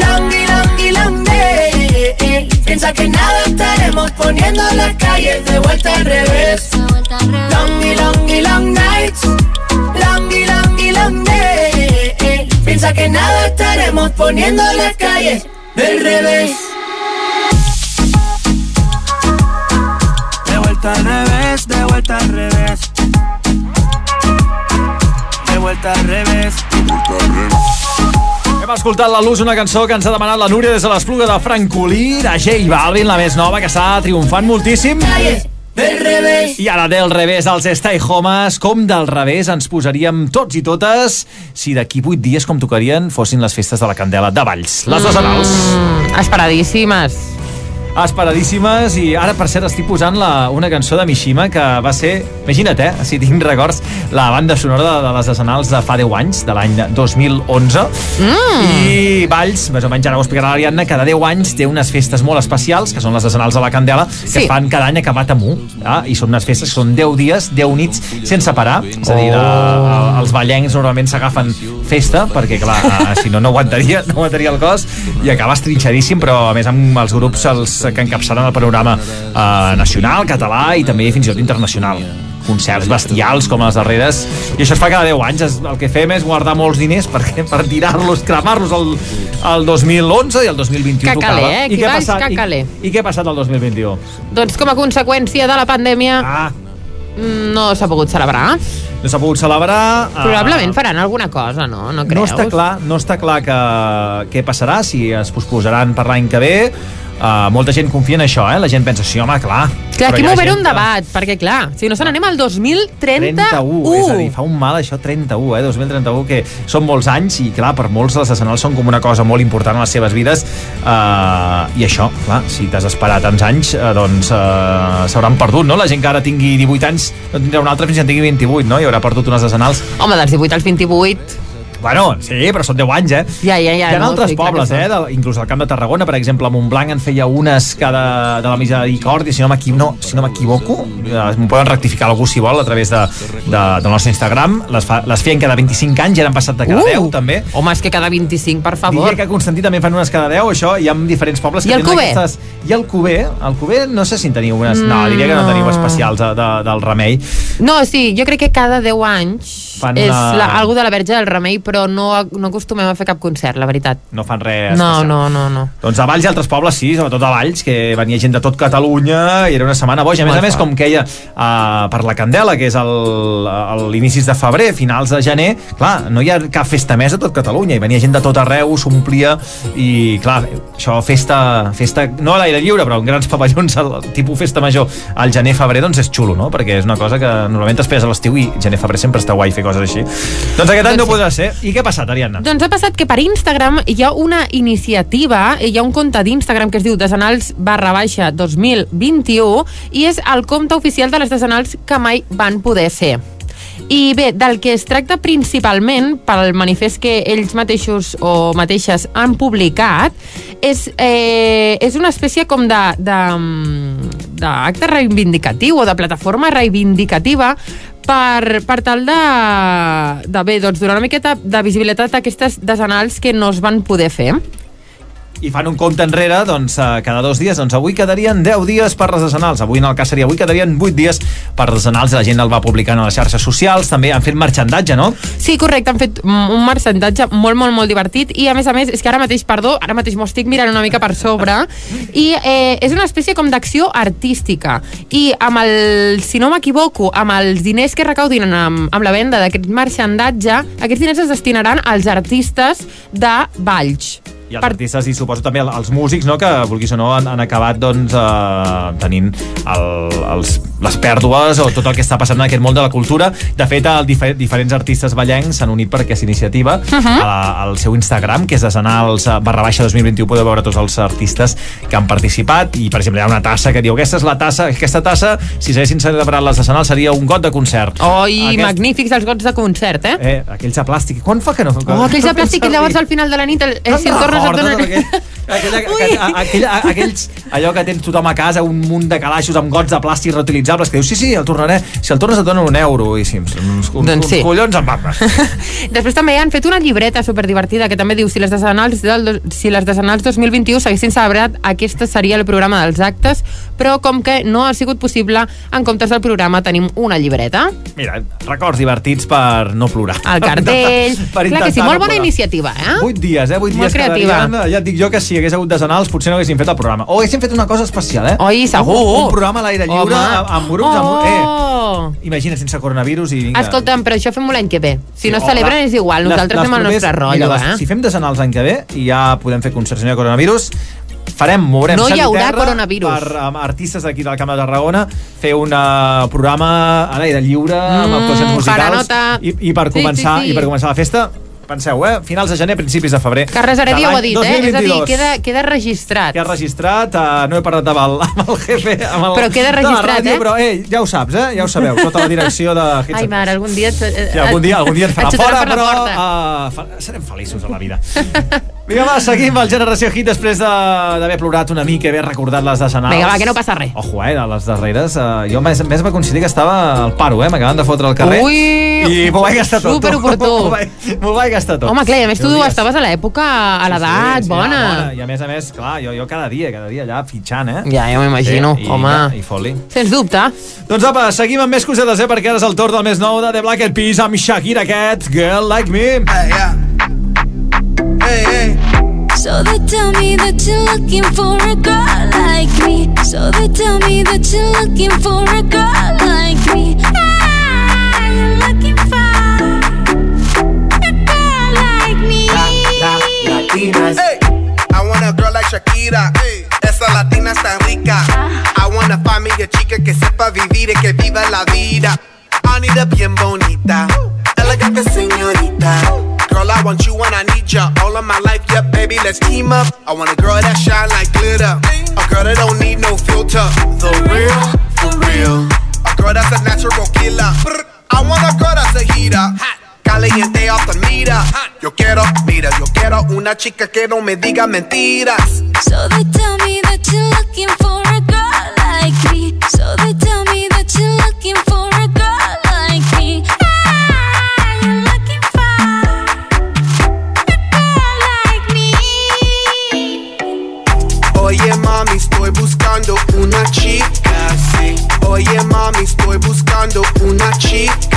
Longy, longy, long days Piensa que nada estaremos poniendo las calles de vuelta al revés. Longy, longy, long nights. Longy, longy, long days Piensa que nada estaremos poniendo las calles del revés De vuelta al revés, de vuelta al revés De vuelta al revés Hem escoltat la Luz, una cançó que ens ha demanat la Núria des de l'Espluga de Francolí, de J Balvin, la més nova, que està triomfant moltíssim. Del revés. I ara del revés dels Stay Homes, com del revés ens posaríem tots i totes si d'aquí 8 dies, com tocarien, fossin les festes de la Candela de Valls. Les dos anals. Mm, esperadíssimes. Esperadíssimes i ara per cert estic posant la, una cançó de Mishima que va ser, imagina't eh, si tinc records, la banda sonora de, de les decenals de fa 10 anys, de l'any 2011 Mm. i Valls, més o menys ara ho explicarà l'Ariadna, cada 10 anys té unes festes molt especials, que són les decenals de la Candela, que Sí. es fan cada any acabat amunt, ah? i són unes festes que són 10 dies, 10 nits, sense parar, és a dir, de, Oh. els ballencs normalment s'agafen festa, perquè clar, eh, si no, no aguantaria, no aguantaria el cos, i acabes trinxadíssim, però a més amb els grups els que encapçalen el panorama eh, nacional, català i també fins i tot internacional concerts bestials com les darreres i això es fa cada 10 anys, el que fem és guardar molts diners perquè per tirar-los cremar-los el, el 2011 i el 2021 Que tocava. calé, eh? I què ha passat? que calé. I, I què ha passat el 2021? Doncs com a conseqüència de la pandèmia ah. no s'ha pogut celebrar. No s'ha pogut celebrar... eh, Probablement faran alguna cosa, no? No no creus? està clar, no està clar que, què passarà, si es posposaran per l'any que ve. Uh, molta gent confia en això, eh? La gent pensa, sí, home, clar. Clar, aquí m'ho gent un que- debat, perquè clar, si no se n'anem al 2031. 31, és a dir, fa un mal això 31, eh, 2031, que són molts anys i clar, per molts les decenals són com una cosa molt important en les seves vides uh, i això, clar, si t'has esperat tants anys, uh, doncs uh, s'hauran perdut, no? La gent que ara tingui 18 anys no tindrà un altre fins que en tingui 28, no? I haurà perdut unes decenals. Home, dels 18 als 28... Bueno, sí, però són 10 anys, eh? Ja, ja, ja. Hi ha no, altres sí, pobles, eh? De, inclús al Camp de Tarragona, per exemple, a Montblanc en feia unes cada, de la Misericòrdia, si no m'equivoco, no, si no m'equivoco, eh, m'ho poden rectificar algú si vol a través de, de, del nostre Instagram, les, fa, les feien cada 25 anys, ja han passat de cada Uh! 10, també. Home, és que cada 25, per favor. Diria que a Constantí també fan unes cada 10, això, hi ha diferents pobles que I el tenen Cuber? aquestes... I el Cuber, el Cuber no sé si en teniu unes... No, diria que no teniu especials de, de, del remei. No, sí, jo crec que cada 10 anys Fan és una- la, algú de la Verge del Remei, però no, no acostumem a fer cap concert, la veritat. No fan res No, no, no, no. Doncs a Valls i altres pobles, sí, sobretot a Valls, que venia gent de tot Catalunya i era una setmana boja. A més Molt a més, com queia uh, per la Candela, que és l'inicis de febrer, finals de gener, clar, no hi ha cap festa més a tot Catalunya, i venia gent de tot arreu, s'omplia, i clar, això festa, festa no a l'aire lliure, però en grans (laughs) pavellons, el tipus festa major al gener-febrer, doncs és xulo, no? Perquè és una cosa que normalment t'esperes a l'estiu i gener-febrer sempre està guai fer coses així. Doncs aquest any no podrà ser. I què ha passat, Ariadna? Doncs ha passat que per Instagram hi ha una iniciativa, hi ha un compte d'Instagram que es diu desenals barra baixa 2021 i és el compte oficial de les desenals que mai van poder fer. I bé, del que es tracta principalment, pel manifest que ells mateixos o mateixes han publicat, és, eh, és una espècie com de, de, d'acte reivindicatiu o de plataforma reivindicativa per, per tal de, de, bé, doncs, donar una miqueta de visibilitat a aquestes desenals que no es van poder fer. I fan un compte enrere doncs, eh, cada dos dies, doncs avui quedarien 10 dies per decenals, avui en el cas seria avui quedarien 8 dies per i la gent el va publicant a les xarxes socials, també han fet marxandatge, no? Sí, correcte, han fet un marxandatge molt, molt, molt divertit. I a més a més, és que ara mateix, perdó, ara mateix m'ho estic mirant una mica per sobre. I eh, és una espècie com d'acció artística. I amb el, si no m'equivoco, amb els diners que recaudin amb, amb la venda d'aquest marxandatge, aquests diners es destinaran als artistes de Valls. I els artistes i suposo també els músics, no?, que vulguis o no han, han acabat doncs, eh, tenint el, els, les pèrdues o tot el que està passant en aquest món de la cultura. De fet, el difer diferents artistes ballencs s'han unit per aquesta iniciativa uh -huh. al seu Instagram, que és desenals eh, barra baixa 2021, podeu veure tots els artistes que han participat i, per exemple, hi ha una tassa que diu aquesta és la tassa, aquesta tassa, si s'haguessin celebrat les decenals, seria un got de concert. Oh, i magnífics els gots de concert, eh? Eh, aquells de plàstic. Quan fa que no? Oh, aquells de (laughs) plàstic que llavors al final de la nit, el, el, si el tornes et donen... Aquella, aquella, aquella, aquells, allò que tens tothom a casa, un munt de calaixos amb gots de plàstic reutilitzables, que dius, sí, sí, el tornaré. Si el tornes et donen un euro. I sí, uns, uns, Doncs uns sí. collons amb papas. (laughs) Després també han fet una llibreta superdivertida que també diu si les decenals, del, si les decenals 2021 s'haguessin celebrat, aquest seria el programa dels actes però com que no ha sigut possible, en comptes del programa tenim una llibreta. Mira, records divertits per no plorar. El cartell... (laughs) Per Clar que sí, molt no bona plorar. iniciativa, eh? Vuit dies, eh? Vuit Molt dies creativa. quedarien. Ja et dic jo que si hagués hagut desenals potser no haguéssim fet el programa. O haguéssim fet una cosa especial, eh? Oi, segur. Un, un programa a l'aire lliure, Home. amb, amb grups, amb... Oh! Eh, imagina, sense coronavirus i vinga. Escolta'm, però això fem-ho l'any que ve. Si Sí, no celebren la- és igual, nosaltres les fem el nostre rotllo, mira, les- eh? Si fem desenals l'any que ve i ja podem fer concerts ha coronavirus, farem, mourem No hi haurà coronavirus. per um, artistes d'aquí del Camp de Tarragona fer un uh, programa a l'aire lliure amb Mm, actuacions musicals i, i, per Sí, començar, sí, sí. i per començar la festa penseu, eh? Finals de gener, principis de febrer. Carles Heredia ho ha dit, eh? És a dir, 2022. queda, queda registrat. Queda registrat, uh, no he parlat amb el, (laughs) amb el jefe, amb el, Però queda registrat, ràdio, eh? Però, ei, ja ho saps, eh? Ja ho sabeu, tota la direcció de Hits Ai, mare, algun dia... Et, eh, Sí, algun dia, algun dia ens farà et fora, però uh, fa, serem feliços a la vida. (laughs) Vinga, va, seguim el Generació Hit després de- d'haver plorat una mica i haver recordat les decenals. Vinga, va, que no passa res. Ojo, eh, de les darreres. Uh, jo més, més va coincidir que estava al paro, eh? M'acaben de fotre al carrer. Ui, I m'ho vaig gastar tot. superoportú. (laughs) M'ho vaig, m'ho vaig gastar tot. Home, clar, a més tu dies. estaves a l'època, a l'edat, Sí, sí, bona. bona. I a més a més, clar, jo, jo cada dia, cada dia allà fitxant, eh? Ja, ja m'imagino, i, home. I, i foli. Sens dubte. Doncs apa, seguim amb més cosetes, eh? Perquè ara és el torn del més nou de The Black Eyed Peas amb Shakira aquest, Girl Like Me. Hey, hey. So they tell me that you're looking for a girl like me. So they tell me that you're looking for a girl like me. Ah, you're looking for a girl like me. Latinas. Hey, I want a girl like Shakira. Hey, esa latina está rica. I wanna find me a chica que sepa vivir y que viva la vida. Anita bien bonita, elegante señorita. Girl, I want you and I need ya all of my life. Yep, baby, let's team up. I want a girl that shine like glitter, a girl that don't need no filter. The real, for real. A girl that's a natural killer. I want a girl that's a heater. Caliente off the meter. Yo quiero, mira, yo quiero una chica que no me diga mentiras. So they tell me that you're looking for Oye mami, estoy buscando una chica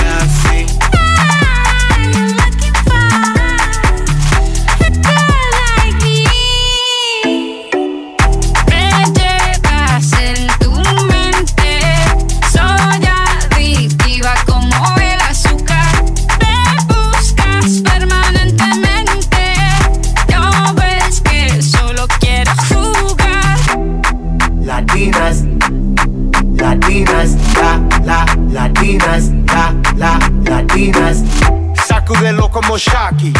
latinas. Sacudelo como Shocky.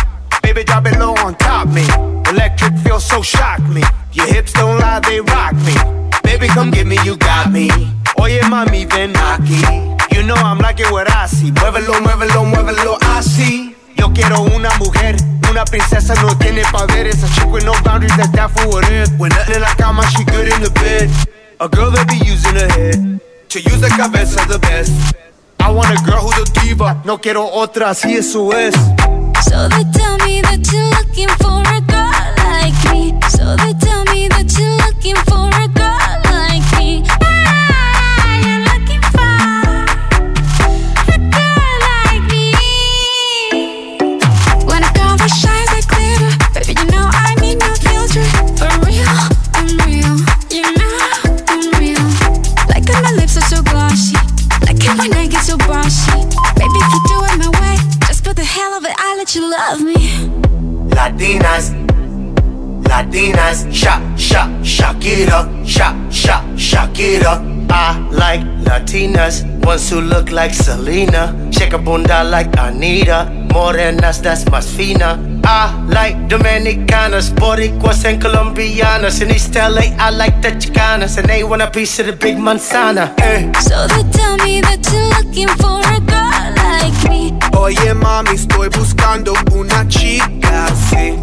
Baby, drop it low on top me. Electric feel so shock me. Your hips don't lie, they rock me. Baby, come get me, you got me. Oye, mami, ven aquí. You know I'm liking what I see. Muévelo, muévelo, muévelo así. Yo quiero una mujer, una princesa no tiene poderes. A chick with no boundaries, that's that for what it. When nothing in la cama, she good in the bed. A girl that be using her head to use the cabeza the best. I want a girl who's a diva, no quiero otra, así eso es. So they tell me that you're looking for a girl like me. So they tell it, I'll let you love me. Latinas, Latinas, Sha, Sha, Shakira, Sha, Sha, Shakira. I like Latinas, ones who look like Selena, shake a bunda like Anita, morenas that's más fina. I like Dominicanas, Boricuas and Colombianas. In East LA, I like the Chicanas, and they want a piece of the big manzana. Eh. So they tell me that you're looking for a girl. Oye mami, estoy buscando una chica así.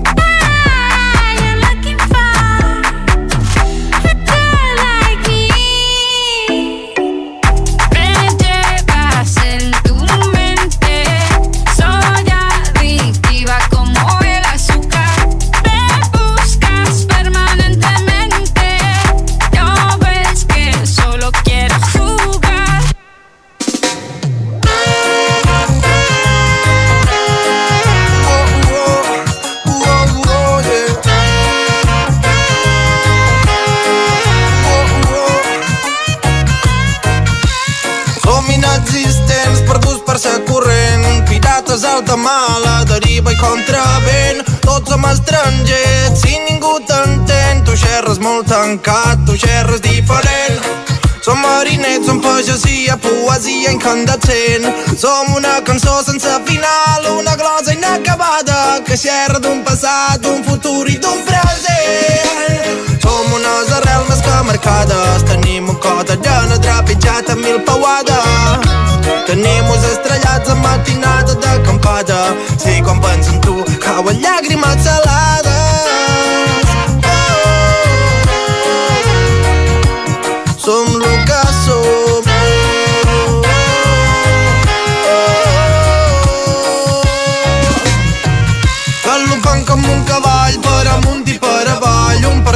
Tota mala deriva i contravent. Tots som estrangers, si ningú t'entén, tu xerres molt tancat, tu xerres diferent. Som marinets, som pagesia, poesia incandescent. Som una cançó sense final, una glosa inacabada que xerra d'un passat, d'un futur i d'un present. Som unes arrels més que marcades, tenim un cos de llana trepitjat amb mil peuades. Tenim uns estrellats en matinada d'acampada, si quan penso en tu cauen llàgrimes salades.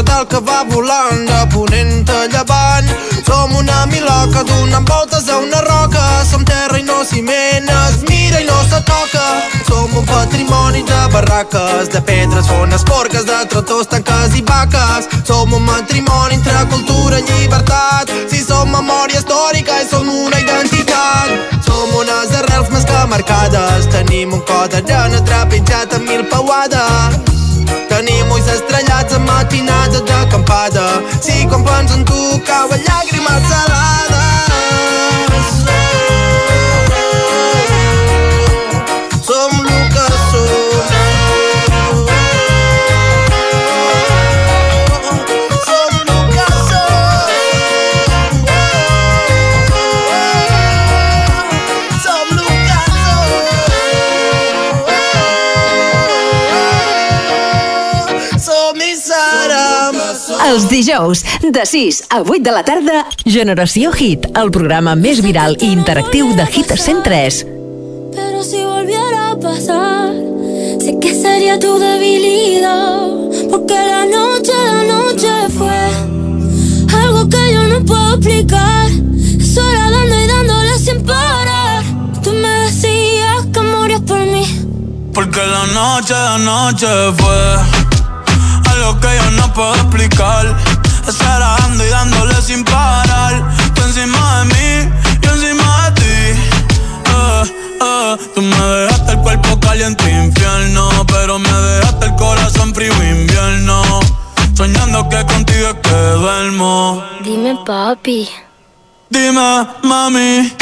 Pardal que va volant de ponent a llevant. Som una miloca donant voltes a una roca, som terra i no ciment, es mira i no se toca. Som un patrimoni de barraques, de pedres, fones, porques, de tractors, tanques i vaques. Som un matrimoni entre cultura i llibertat, si som memòria històrica i som una identitat. Som unes arrels més que marcades, tenim un cos de llana trepitjat amb mil peuades. Estrellats en matinada d'acampada, si quan penso en tu cauen llàgrimes salades. Els dijous, de 6 a 8 de la tarda, Generació Hit, el programa més viral i interactiu de Hit 103. Pero si volviera a pasar, sé que sería tu debilidad. Porque la noche, la noche fue algo que yo no puedo explicar. Es hora dando y dándole sin parar. Tú me decías que morías por mí. Porque la noche, la noche fue algo que yo no puedo explicar. Estar y dándole sin parar. Tú encima de mí, yo encima de ti. Eh, eh, Tú me dejaste el cuerpo caliente infierno, pero me dejaste el corazón frío invierno. Soñando que contigo es que duermo. Dime, papi. Dime, mami,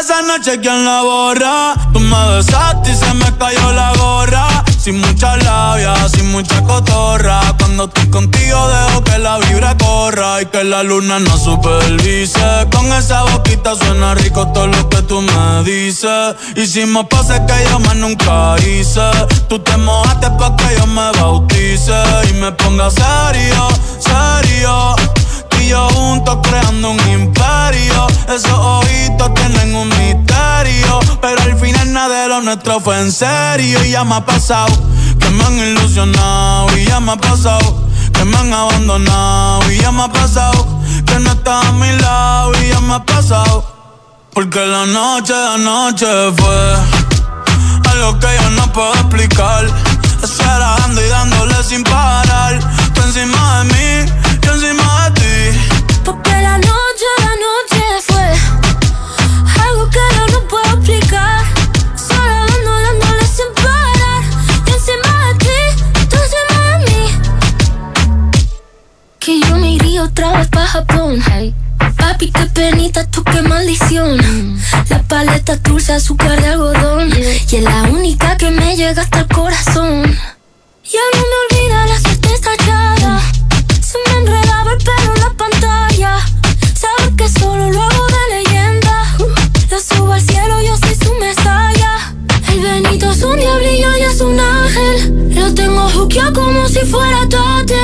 esa noche quién la borra. Tú me besaste y se me cayó la gorra. Sin mucha labia, sin mucha cotorra. Cuando estoy contigo dejo que la vibra corra y que la luna no supervise. Con esa boquita suena rico todo lo que tú me dices. Hicimos poses que yo más nunca hice. Tú te mojaste pa' que yo me bautice y me ponga serio, serio. Y yo juntos creando un imperio. Esos ojitos tienen un misterio. Pero al final nada de lo nuestro fue en serio. Y ya me ha pasado que me han ilusionado. Y ya me ha pasado que me han abandonado. Y ya me ha pasado que no estás a mi lado. Y ya me ha pasado. Porque la noche, la noche fue algo que yo no puedo explicar. Dando y dándole sin parar. Tú encima de mí, ti. Porque la noche, la noche fue algo que yo no puedo explicar. Solo dando, dándole sin parar. Y encima de ti, tú encima de mí. Que yo me iría otra vez pa' Japón. Papi, qué penita, tú qué maldición. La paleta dulce, azúcar de algodón. Y es la única que me llega hasta el corazón. Ya no me olvida la suerte estallada. Se me enredaba el pelo en la pantalla. Sabes que solo lo hago de leyenda. La subo al cielo, yo soy su mesaya. El Benito es un diablillo y es un ángel. Lo tengo juqueado como si fuera tate.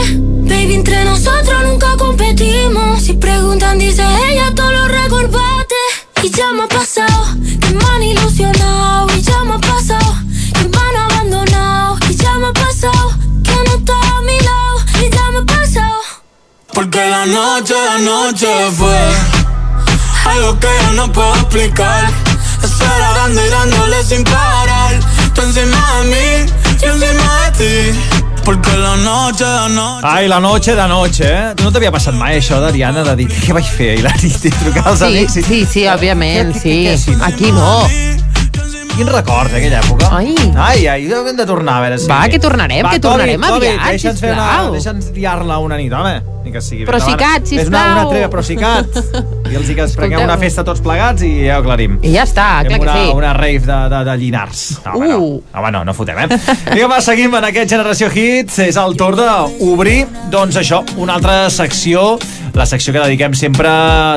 Baby, entre nosotros nunca competimos. Si preguntan, dice ella, todo lo recorbate. Y ya me ha pasado que me Porque la noche, la noche fue algo que yo no puedo explicar. Estar dando y dándole sin parar. Tú encima de mí, yo encima de ti. Porque la noche, la noche. Ai, la noche de noche, eh? No t'havia passat mai això d'Ariana de dir què vaig fer, Hilari? De trucar als Sí, amics i... sí, sí, òbviament, sí. Aquí no. Quin record d'aquella època. Ai. Ai, ai, hem de tornar, a veure si... Va, que tornarem, Va, que tornarem Covid, aviat, Deixa'ns fer una... sisplau. Deixa'ns liar-la una nit, home. Ni que sigui. Procicat, va. Fes una, sisplau. una treva, procicat. (laughs) I els hi que es prengueu Escolteu. una festa tots plegats i ja ho aclarim. I ja està, Fem clar que una, sí. una rave de, de, de Llinars. No, home, no. Uh. home, no, no fotem, eh? (laughs) Vinga, va, seguim en aquest Generació Hits. És el torn d'obrir, doncs això, una altra secció, la secció que dediquem sempre,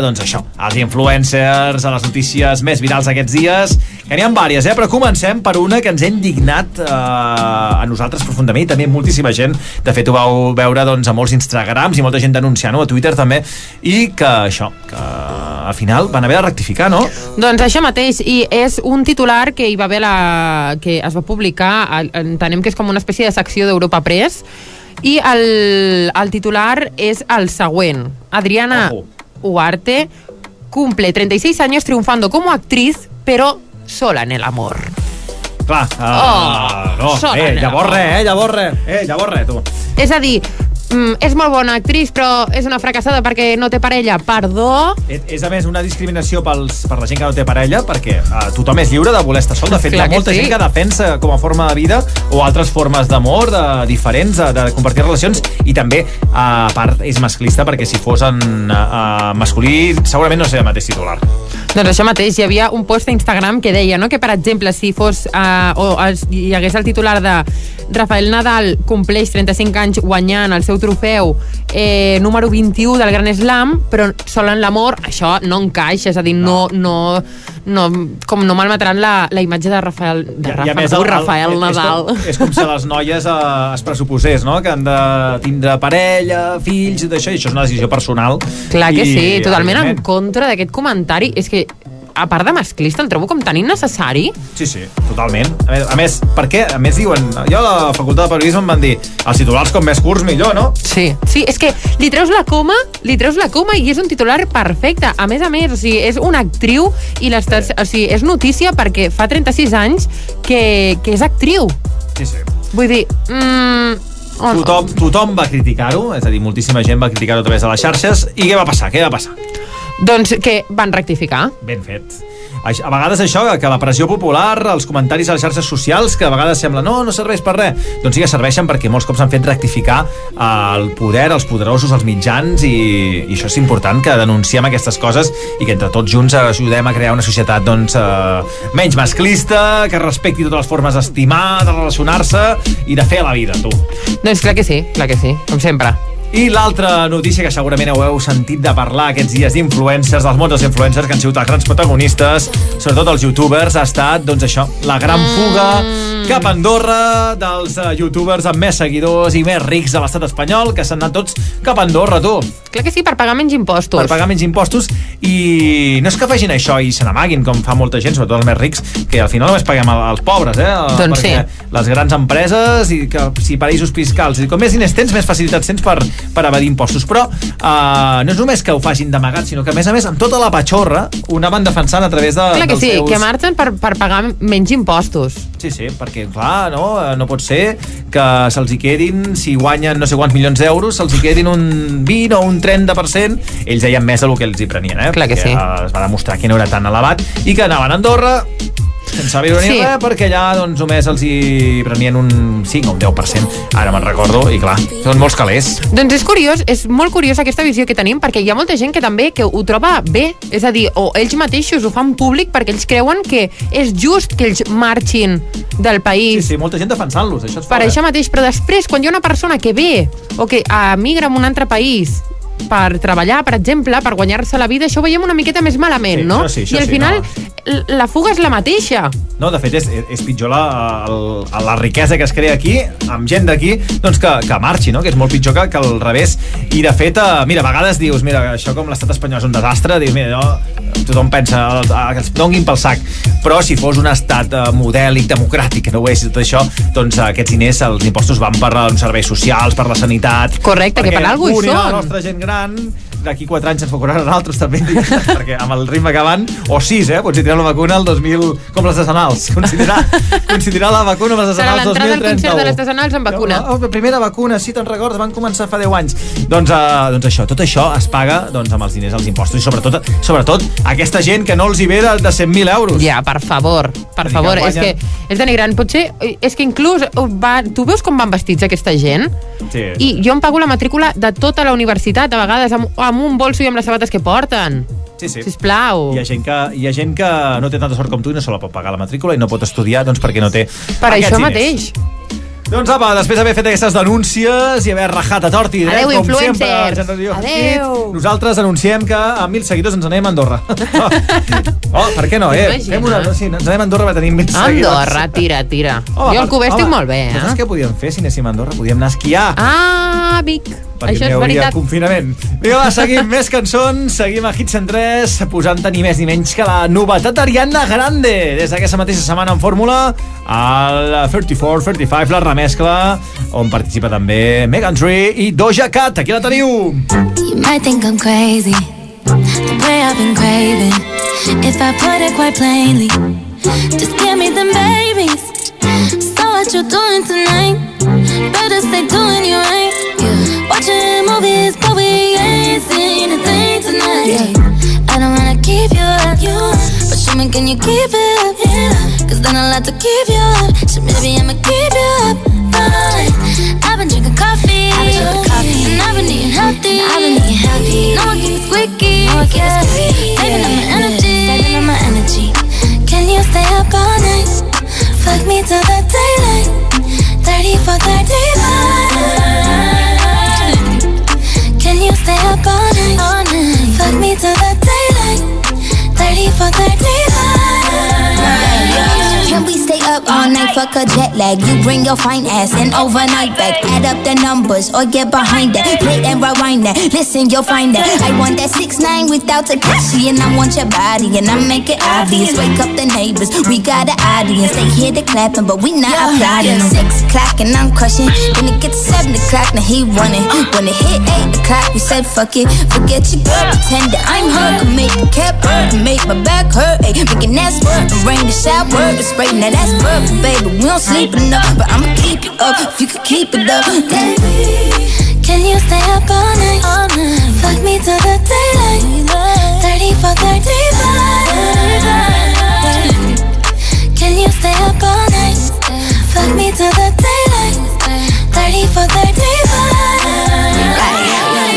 doncs això, als influencers, a les notícies més virals aquests dies, que n'hi ha vàries, eh? Però comencem per una que ens ha indignat eh, a nosaltres profundament i també moltíssima gent. De fet, ho vau veure doncs, a molts Instagrams i molta gent denunciant-ho a Twitter també, i que això, que al final van haver de rectificar, no? Doncs això mateix, i és un titular que hi va haver la... que es va publicar, entenem que és com una espècie de secció d'Europa Press, i el, el titular és el següent. Adriana Huarte cumple 36 años triunfando como actriz, pero sola en el amor. Clar, uh, Oh, no, eh, llavors res, eh, llavors res, eh, llavors res, tu. És a dir, mm, és molt bona actriz, però és una fracassada perquè no té parella. Perdó? És, és a més una discriminació pels, per la gent que no té parella, perquè uh, tothom és lliure de voler estar sol. De fet, Clar hi ha que molta sí. gent que defensa com a forma de vida o altres formes d'amor de, diferents, de, de compartir relacions, i també, uh, a part, és masclista, perquè si fos en uh, masculí, segurament no seria el mateix titular. Doncs això mateix, hi havia un post a Instagram que deia no, que, per exemple, si fos uh, o es, hi hagués el titular de Rafael Nadal compleix 35 anys guanyant el seu trofeu eh, número 21 del Gran Slam, però sol en l'amor, això no encaixa, és a dir, no, no, no, com no malmetran la, la imatge de Rafael, de Rafael, el, Rafael és- Nadal. És com, és com si les noies eh, es pressuposés, no?, que han de tindre parella, fills, d'això, i això és una decisió personal. Clar que I, sí, totalment en contra d'aquest comentari. És que, a part de masclista, el trobo com tan innecessari. Sí, sí, totalment. A més, a més, per què? A més diuen... Jo a la facultat de periodisme em van dir els titulars com més curts millor, no? Sí, sí, és que li treus la coma, li treus la coma i és un titular perfecte. A més a més, o sigui, és una actriu i l'estàs, o sigui, és notícia perquè fa 36 anys que, que és actriu. Sí, sí. Vull dir, mm, oh, no. Tothom, tothom va criticar-ho, és a dir, moltíssima gent va criticar-ho a través de les xarxes. I què va passar? Què va passar? Doncs que van rectificar. Ben fet. A vegades això, que la pressió popular, els comentaris a les xarxes socials, que a vegades sembla no, no serveix per res, doncs sí que serveixen perquè molts cops han fet rectificar eh, el poder, els poderosos, els mitjans, i, i això és important, que denunciem aquestes coses i que entre tots junts ajudem a crear una societat doncs, eh, menys masclista, que respecti totes les formes d'estimar, de relacionar-se i de fer la vida, tu. Doncs clar que sí, clar que sí, com sempre. I l'altra notícia que segurament heu sentit de parlar aquests dies d'influencers, dels mons dels influencers que han sigut els grans protagonistes, sobretot els youtubers, ha estat, doncs això, la gran fuga cap a Andorra dels uh, youtubers amb més seguidors i més rics de l'estat espanyol, que s'han anat tots cap a Andorra, tu. Clar que sí, per pagar menys impostos. Per pagar menys impostos i no és que facin això i se n'amaguin, com fa molta gent, sobretot els més rics, que al final només paguem els pobres, eh? Doncs Perquè les grans empreses i que si paraïsos fiscals, i com més diners tens, més facilitats tens per, per evadir impostos. Però uh, no és només que ho facin d'amagat, sinó que a més a més amb tota la patxorra ho anaven defensant a través de, Clar que dels sí, seus... que marxen per, per pagar menys impostos. Sí, sí, perquè, clar, no, Eh, no pot ser que se'ls hi quedin, si guanyen no sé quants milions d'euros, se'ls hi quedin un 20 o un 30%, ells deien més del que els hi prenien, eh? Clar que perquè, sí. eh, Es va demostrar que no era tan elevat i que anaven a Andorra sense viure Sí. res, perquè allà doncs, només els hi prenien un 5 o un 10%. Ara me'n recordo, i clar, són molts calés. Doncs és curiós, és molt curiós aquesta visió que tenim, perquè hi ha molta gent que també que ho troba bé, és a dir, o ells mateixos ho fan públic perquè ells creuen que és just que ells marxin del país. Sí, sí, molta gent defensant-los, això és Per fort, això mateix, però després, quan hi ha una persona que ve o que emigra a un altre país per treballar, per exemple, per guanyar-se la vida, això ho veiem una miqueta més malament, Sí, no? sí, això I al sí, final l- la fuga és la mateixa. No, de fet, és, és pitjor la, el, la riquesa que es crea aquí, amb gent d'aquí, doncs que, que marxi, no? Que és molt pitjor que, que al revés. I, de fet, eh, mira, a vegades dius, mira, això com l'estat espanyol és un desastre, dius, mira, no, tothom pensa eh, que els donguin pel sac. Però si fos un estat eh, modèlic, democràtic, que no ho és, i tot això, doncs eh, aquests diners, els impostos van per als serveis socials, per la sanitat... Correcte, que per alguna cosa hi són. la nostra gent gran d'aquí 4 anys ens vacunaran a nosaltres també, (laughs) perquè amb el ritme que van, o 6, eh? Tirar la vacuna el 2000, com les decenals. Considerar, (laughs) considerar la vacuna amb les Serà decenals l'entrada al concert de 2031. l'artesanals amb vacuna. Oh, la primera vacuna, sí, te'n recordes, van començar fa 10 anys. Doncs, uh, doncs això, tot això es paga doncs, amb els diners als impostos i sobretot, sobretot aquesta gent que no els hi ve de, de 100.000 euros. Ja, per favor, per dir que favor, és que és denigrant. Potser, és que inclús oh, va, tu veus com van vestits aquesta gent? Sí. I jo em pago la matrícula de tota la universitat, vegades amb, amb un bolso i amb les sabates que porten. Sí, sí. Sisplau. Hi ha, gent que, hi ha gent que no té tanta sort com tu i no se la pot pagar la matrícula i no pot estudiar doncs, perquè no té Per això diners. mateix. Doncs apa, després d'haver fet aquestes denúncies i haver rajat a tort i dret, Adeu, com sempre, influencers. Adeu. Hit, nosaltres anunciem que amb 1.000 seguidors ens anem a Andorra. (laughs) Oh, per què no, eh? Fem una, sí, ens anem a Andorra per tenir 1.000 seguidors. Andorra, tira, tira. Home, jo al Cuber estic molt bé, Saps eh? què podíem fer si anéssim a Andorra? Podíem anar a esquiar. Ah, Vic. Perquè Això n'hi és hauria veritat. confinament. Vinga, va, seguim (laughs) més cançons, seguim a Hits en 3, posant-te ni més ni menys que la novetat d'Ariana Grande. Des d'aquesta mateixa setmana en fórmula, al 34-35, la remescla, on participa també Megan Tree i Doja Cat. Aquí la teniu. You might think I'm crazy, the way I've been craving. If I put it quite plainly, just give me them babies. So what you doing tonight? Better stay doing you right. Watching movies, but we ain't seen a thing tonight. I don't wanna keep you up, but show me can you keep it up? Cause then I'll have to keep you up. So maybe I'ma keep you up. Fine. I've been drinking coffee, and I've been eating healthy. I've been eating healthy. No one keeps squeaky. No one keeps squeaky. Saving up my energy. Saving up my energy. Can you stay up all night? Fuck me till the daylight. 30 for 35. For 35. Can night? Fuck a jet lag. You bring your fine ass and overnight back. Add up the numbers or get behind that. Play and rewind that. Listen, you'll find that. I want that six nine without Takashi, and I want your body, and I make it obvious. Wake up the neighbors. We got an audience. They hear the clapping, but we not applauding. Six o'clock and I'm crushing. Then it gets seven o'clock, now he running. When it hit eight o'clock, we said fuck it. Forget your girl, pretend that I'm her. Make the cap hurt, make my back hurt. Ay, making that squirt, rain the shower, the spray. Now that's perfect, baby. We don't sleep enough, but I'ma keep you up if you could keep it up. Baby, Can you stay up all night? All night. Fuck me till the daylight. 30 for 35. Can you stay up all night? Fuck me till the daylight. 30 for 35.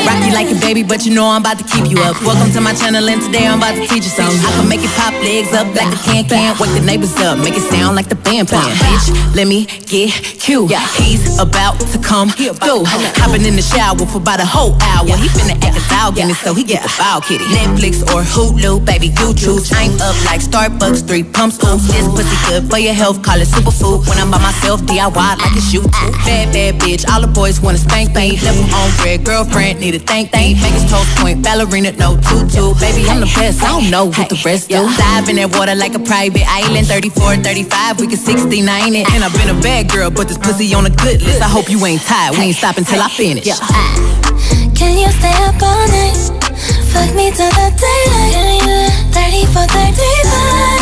Rock you like a baby, but you know I'm about to keep you up. Welcome to my channel, and today I'm about to teach you something. I can make it pop legs up like a can can. Wake the neighbors up, make it sound like the band playing. Bitch, let me get cute. He's about to come through. Hopping in the shower for about a whole hour. He finna act a dog in it, so he get the foul kitty. Netflix or Hulu, baby, you choose. I'm up like Starbucks, three pumps. Ooh, uh-huh. this pussy good for your health, call it superfood. When I'm by myself, DIY like it's you. Uh-huh. Bad, bad bitch, all the boys wanna spank me. Left him on red, girlfriend need a thank thank. Vegas toast point, ballerina, no tutu. Baby, I'm the best, I don't know what the rest do. Dive in that water like a private island. 34, 35, we can 69 it. And I've been a bad girl, but this pussy on a good list. I hope you ain't tired, we ain't stopping till I finish. Yeah. Can you stay up all night? Fuck me till the daylight. 30 for 35.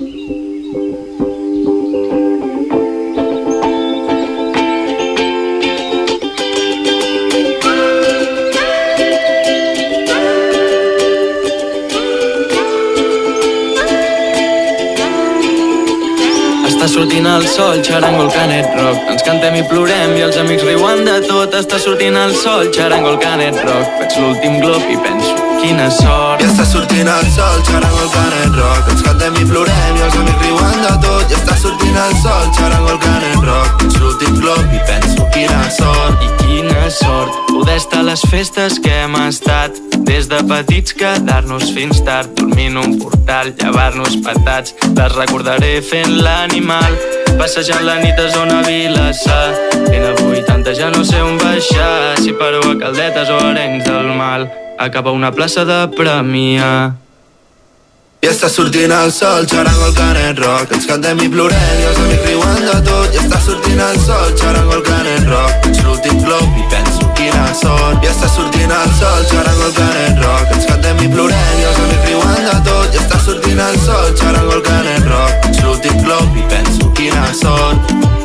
sortint el sol, xarango el canet rock. Ens cantem i plorem i els amics riuen de tot. Està sortint el sol, xarango el canet rock. Faig l'últim glob i penso, quina sort. I està sortint el sol, xarango el canet rock. Ens cantem i plorem i els amics riuen de tot. I està sortint el sol, xarango el canet rock. Ets l'últim glob i penso quina sort. I sort poder estar a les festes que hem estat. Des de petits quedar-nos fins tard, dormint un portal, llevar-nos patats. Les recordaré fent l'animal, passejant la nit a zona Vilassar. Ben a 80 ja no sé on baixar, si paro a Caldetes o Arenys del Mal. Acaba una plaça de premià. Està sortint el sol, xarango el canet rock. Ens cantem i plorem i els amics riuen de tot. I està sortint el sol, xarango el canet rock. Ets l'últim glob i penso quina sort. I està sortint el sol, xarango el canet rock. Ens cantem i plorem i els amics riuen de tot. I està sortint el sol, xarango el canet rock. Ets l'últim glob i penso quina sort.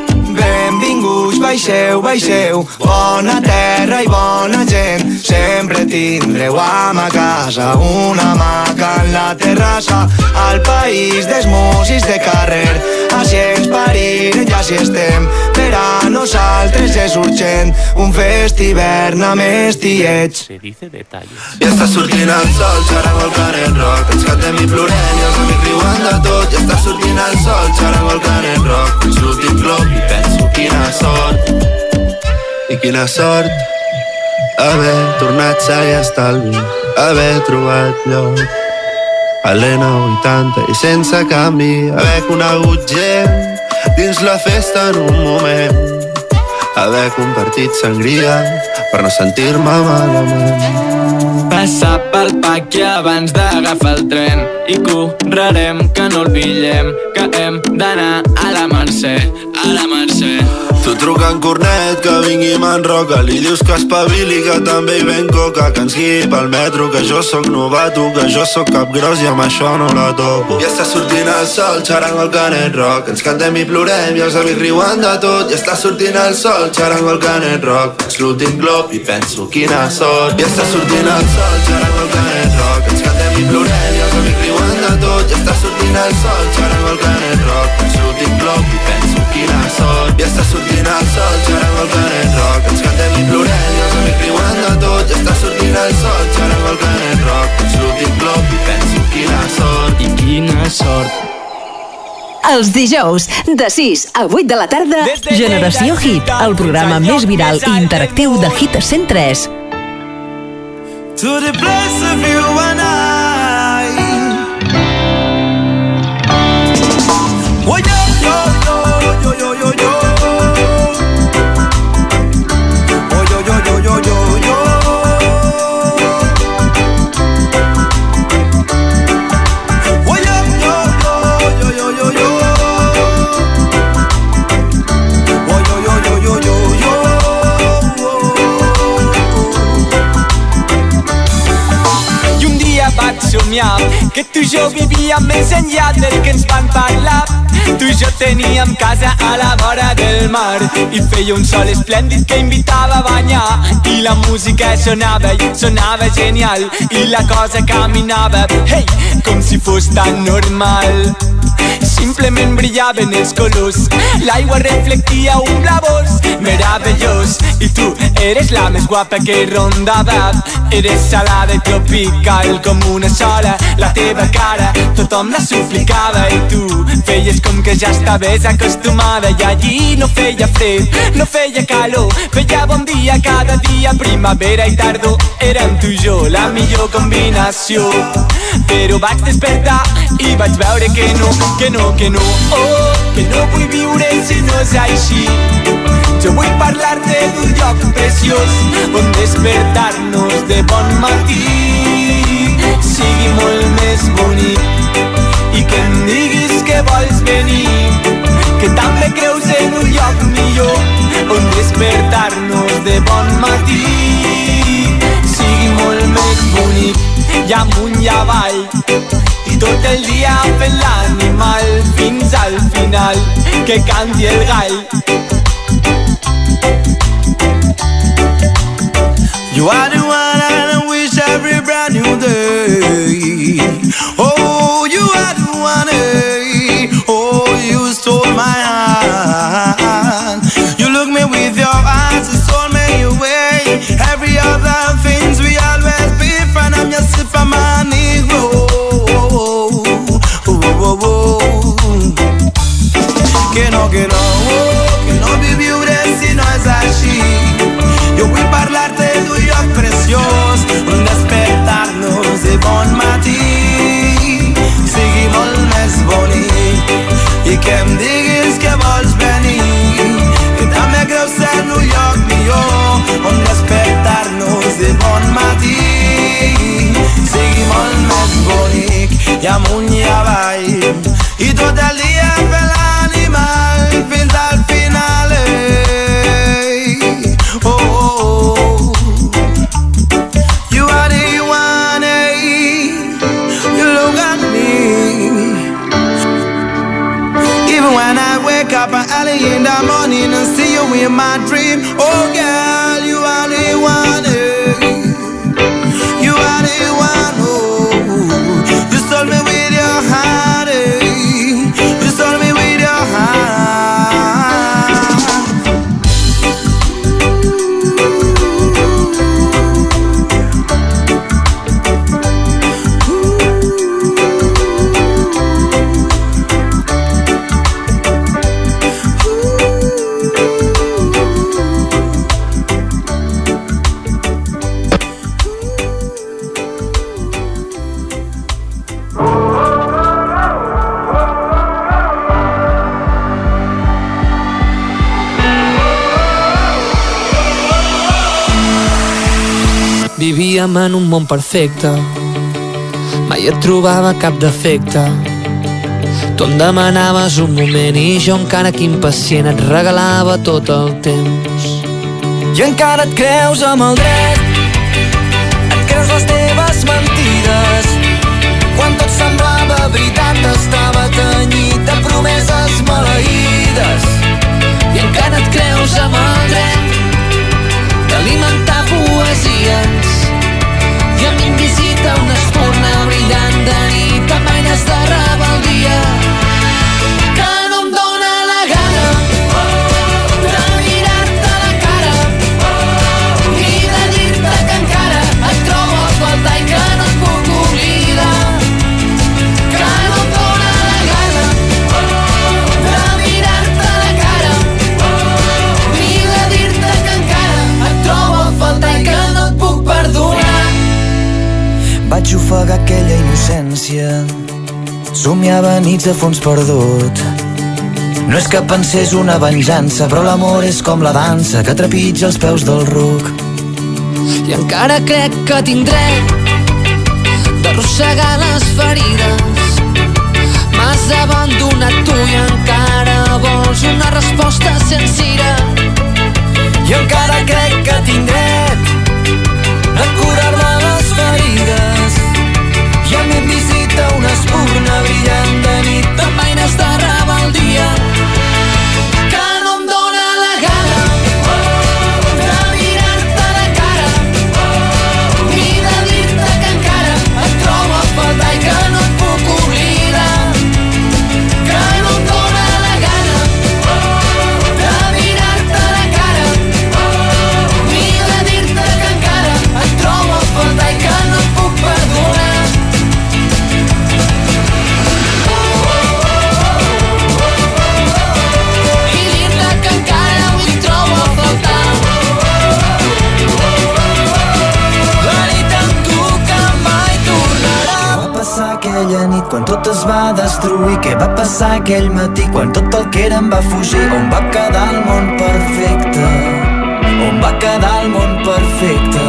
Benvinguts, baixeu, baixeu, bona terra i bona gent. Sempre tindreu a ma casa una maca en la terrassa, al país dels músics de carrer. Així ens parirem i així estem, per a nosaltres és urgent, un fest hivern amb estiets. Se dice detalles. I està sortint el sol, xarango el canet rock. Ens cantem i plorem i els amics riuen de tot. I està sortint el sol, xarango el canet rock. Ets l'últim glob i penso quina sort. I quina sort haver tornat sa i estalvi, haver trobat lloc a l'N80 i sense canvi, haver conegut gent dins la festa en un moment, haver compartit sangria per no sentir-me malament. Passar pel paqui abans d'agafar el tren i correrem que no el pillem, que hem d'anar a la Mercè, a la Mercè. Tu truca en cornet que vingui i m'enroca Li dius que espavili que també hi ven coca. Que ens guiï pel metro que jo sóc novato Que jo sóc cap gros i amb això no la toco. I està sortint el sol, xarango el canet rock. Ens cantem i plorem i els amics riuen de tot. I està sortint el sol, xarango el canet rock. Ets l'últim glob i penso quina sort. I està sortint el sol, xarango el canet rock. Ens cantem i plorem i els amics riuen de tot. I està sortint el sol, xarango el canet rock. Ets l'últim glob i penso I està sortint el sol, xarango el canet rock Ens cantem i plorem i els amics riuen de tot I està sortint el sol, xarango el canet rock Ets l'últim glob i penso quina sort I quina sort Els dijous, de 6 a 8 de la tarda, Generació Hit, el programa més viral i interactiu de Hit 103. To the place of you and I. somiar que tu i jo vivíem més enllà del que ens van parlar. Tu i jo teníem casa a la vora del mar i feia un sol esplèndid que invitava a banyar i la música sonava i sonava genial i la cosa caminava, hey, com si fos tan normal. Simplement brillaven els colors. L'aigua reflectia un blavós meravellós. I tu eres la més guapa que rondava Eres salada i tropical com una sola. La teva cara tothom la suplicava. I tu feies com que ja estaves acostumada. I allí no feia fred, no feia calor. Feia bon dia cada dia, primavera i tardor. Érem tu i jo la millor combinació. Però vaig despertar i vaig veure que no, que no, que no Oh, que no vull viure si no és així. Jo vull parlar-te d'un lloc preciós on despertar-nos de bon matí. Sigui molt més bonic i que em diguis que vols venir. Que també creus en un lloc millor on despertar-nos de bon matí. Sigui molt més bonic i amunt i avall tot el dia fent l'animal fins al final que canti el gall You are the one I wish every brand new day. ja mugna vai I tu da lì è per l'animale Fin dal finale Oh, oh, oh. You are the one, eh? You look at me Even when I wake up early in the morning And see you in my dream oh, Perfecte, mai et trobava cap defecte. Tu em demanaves un moment i jo encara que impacient et regalava tot el temps. I encara et creus amb el dret Et creus les teves mentides Quan tot semblava veritat Estava Somiava nits a fons perdut No és que pensés una venjança Però l'amor és com la dansa Que trepitja els peus del ruc. I encara crec que tinc dret d'arrossegar les ferides. M'has abandonat tu i encara vols una resposta sincera I encara crec que tinc una brillant de nit amb aires de rebel·lia que es va destruir? Què va passar aquell matí quan tot el que era em va fugir? On va quedar el món perfecte? On va quedar el món perfecte?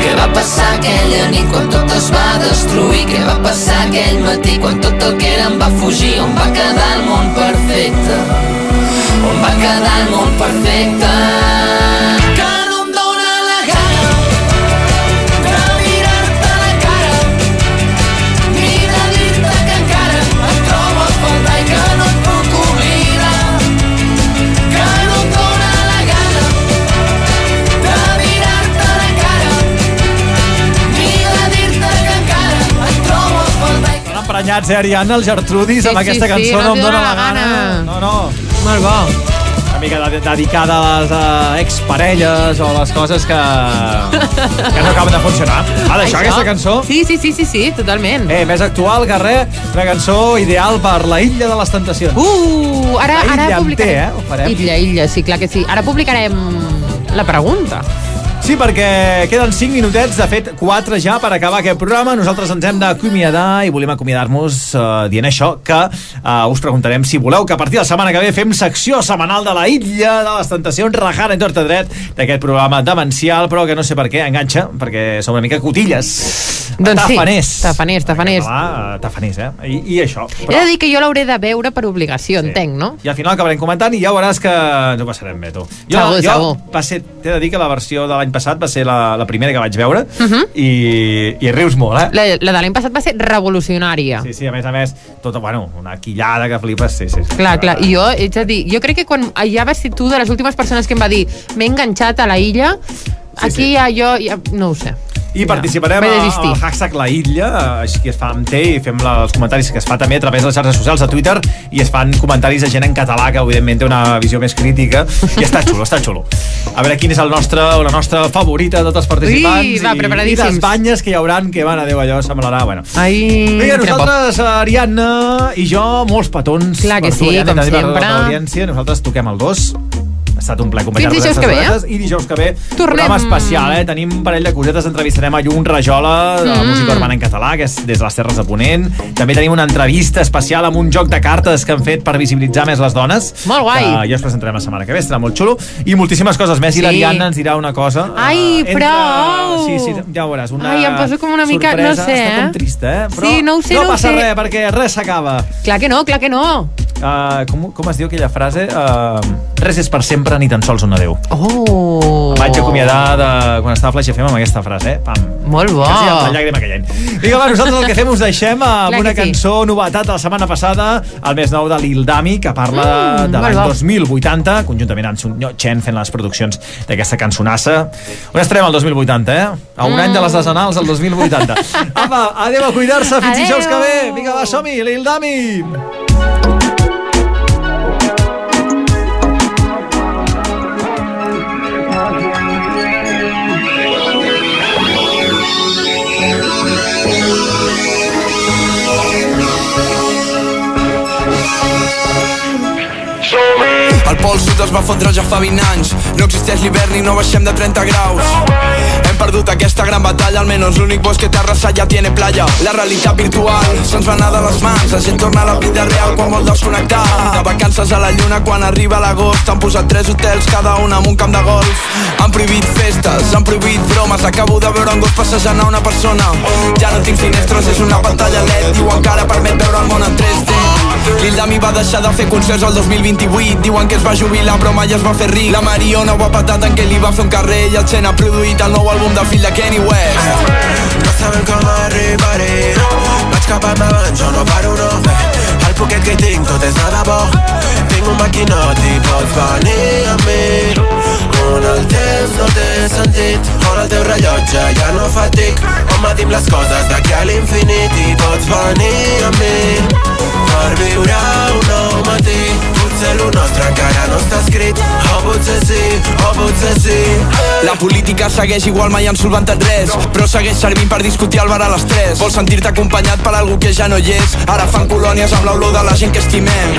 Què va passar aquella nit quan tot es va destruir? Què va passar aquell matí quan tot el que era em va fugir? On va quedar el món perfecte? On va quedar el món perfecte? Emprenyats, eh, Ariadna, els Gertrudis, Sí, amb sí, aquesta sí, cançó no no, em dóna la la gana. gana. No, no. Molt bo. Una mica de, dedicada a les uh, exparelles o les coses que, que no acaben de funcionar. Va, d'això, aquesta cançó. Sí, sí, sí, sí, sí, totalment. Eh, més actual que res, una cançó ideal per la illa de les tentacions. Uh, ara, La ara publicarem... T, eh? Illa, illa, sí, clar que sí. Ara publicarem la pregunta. Sí, perquè queden 5 minutets, de fet 4 ja per acabar aquest programa. Nosaltres ens hem d'acomiadar i volem acomiadar-nos uh, dient això, que uh, us preguntarem si voleu que a partir de la setmana que ve fem secció setmanal de la illa de les tentacions, rajant en torta dret d'aquest programa demencial, però que no sé per què enganxa, perquè som una mica cotilles. Doncs sí, tafaners. tafaners. Català, tafaners, eh? I, i això. He de dir que jo l'hauré de veure per obligació, entenc, no? I al final acabarem comentant i ja veuràs que ens ho passarem bé, tu. Jo, Segur, jo segur. va ser, t'he de dir que la versió de l'any passat va ser la, la primera que vaig veure Uh -huh. i, i rius molt, eh? La, la de l'any passat va ser revolucionària. Sí, sí, a més a més, tota, bueno, una quillada que flipes, sí, sí. sí. Clar, clar, i jo, ets a dir, jo crec que quan ja vas ser tu de les últimes persones que em va dir m'he enganxat a la illa, aquí ja jo, ja, no ho sé. I participarem desistir. al hashtag La Illa, així que es fa amb té i fem la, els comentaris que es fa també a través de les xarxes socials de Twitter i es fan comentaris de gent en català que evidentment té una visió més crítica i està xulo, està xulo. A veure quin és el nostre, la nostra favorita de tots els participants Ui, va, i, i les banyes que hi hauran que van a Déu allò semblarà, bueno. Ai, Vinga, nosaltres, Ariadna i jo, molts petons. Clar que per tu, sí, Ariadna, com per sempre. l'audiència. Nosaltres toquem el 2. Estat un ple acompanyar-vos Fins dijous que ve, eh? aquestes. I dijous que ve, Tornem. programa especial, eh? Tenim un parell de cosetes, entrevistarem a Llum Rajola, de Mm. música urbana en català, que és des de les Terres de Ponent. També tenim una entrevista especial amb un joc de cartes que han fet per visibilitzar més les dones. Molt guai. Que ja us presentarem la setmana que ve, estarà molt xulo. I moltíssimes coses més. Sí. I l'Ariadna ens dirà una cosa. Ai, eh, prou! Sí, sí, ja ho veuràs. Una Ai, em poso com una mica- no sorpresa. sé, Està eh? com trista, eh? Però Sí, no ho sé, no no ho passa sé. res, perquè res s'acaba. Clar que no, clar que no. Uh, com, com es diu aquella frase? Uh, res és per sempre ni tan sols un adeu. Oh. Em vaig acomiadar de, quan estava a Flash FM amb aquesta frase, eh? Pam. Molt bo. Quasi amb la llàgrima any. Vinga, va, nosaltres el que fem us deixem amb Clar una que sí. cançó novetat de la setmana passada, el més nou de Lil Dami, que parla Mm, de l'any bo. 2080, conjuntament amb Sun Chen fent les produccions d'aquesta cançonassa. On estarem el 2080, eh? A un Mm. any de les desenals, el 2080. (laughs) Apa, adeu a cuidar-se, fins dijous que ve. Vinga, va, som-hi, Lil Dami! El pol sud es va fotre ja fa 20 anys. No existeix l'hivern i no baixem de 30 graus. Hem perdut aquesta gran batalla Almenys l'únic bosc que té arrasat ja tiene playa. La realitat virtual se'ns va anar de les mans. La gent torna a la vida real quan vol desconnectar. De vacances a la lluna quan arriba l'agost Han posat tres hotels cada un amb un camp de golf. Han prohibit festes, han prohibit bromes. Acabo de veure un gos passejant a una persona. Ja no tinc finestres, és una pantalla LED. Diuen que ara permet veure el món en 3D Lil Dami va deixar de fer concerts el 2028 Diuen que es va jubilar però mai es va fer ric. La Mariona ho ha patat en què li va fer un carrer I el Chen ha produït el nou àlbum del fill de Kanye West No sabem com arribaré. Vaig cap endavant, jo no paro, no. El poquet que tinc tot és de debò. Tinc un maquinot i pots venir amb mi. On el temps no té sentit On el teu rellotge ja no fa tic. On metim les coses d'aquí a l'infinit I pots venir amb mi Per viure un nou matí Lo nostre encara no està escrit. O potser sí, o potser sí. La política segueix igual, mai han solventat res Però segueix servint per discutir al bar a les 3 Vols sentir-te acompanyat per algú que ja no hi és? Ara fan colònies amb l'olor de la gent que estimem.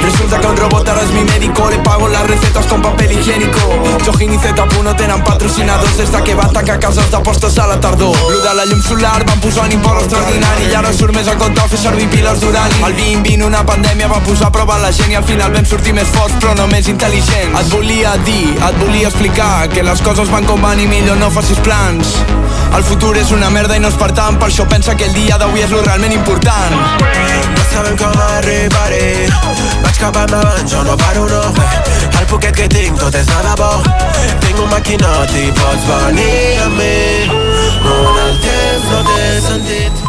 Resulta que un robot ara és mi médico Le pago las recetas con papel higiénico. Jojin i Zetapu no tenen patrocinadors Des de que va atacar cases d'apostes a la tardor. Lo de la llum solar van posar un import extraordinari I ara surt més a compte fer servir piles d'urani. El 2020 una pandèmia va posar a prova la gent I al final vam sortir més forts però no més intel·ligents. Et volia dir, et volia explicar Que les coses van com van i millor no facis plans. El futur és una merda i no és per tant Per això pensa que el dia d'avui és lo realment important. No sabem com arribaré. Vaig cap endavant, jo no paro, no. El poquet que tinc tot és de debò. Tinc un maquinot i pots venir amb mi. On el temps no té sentit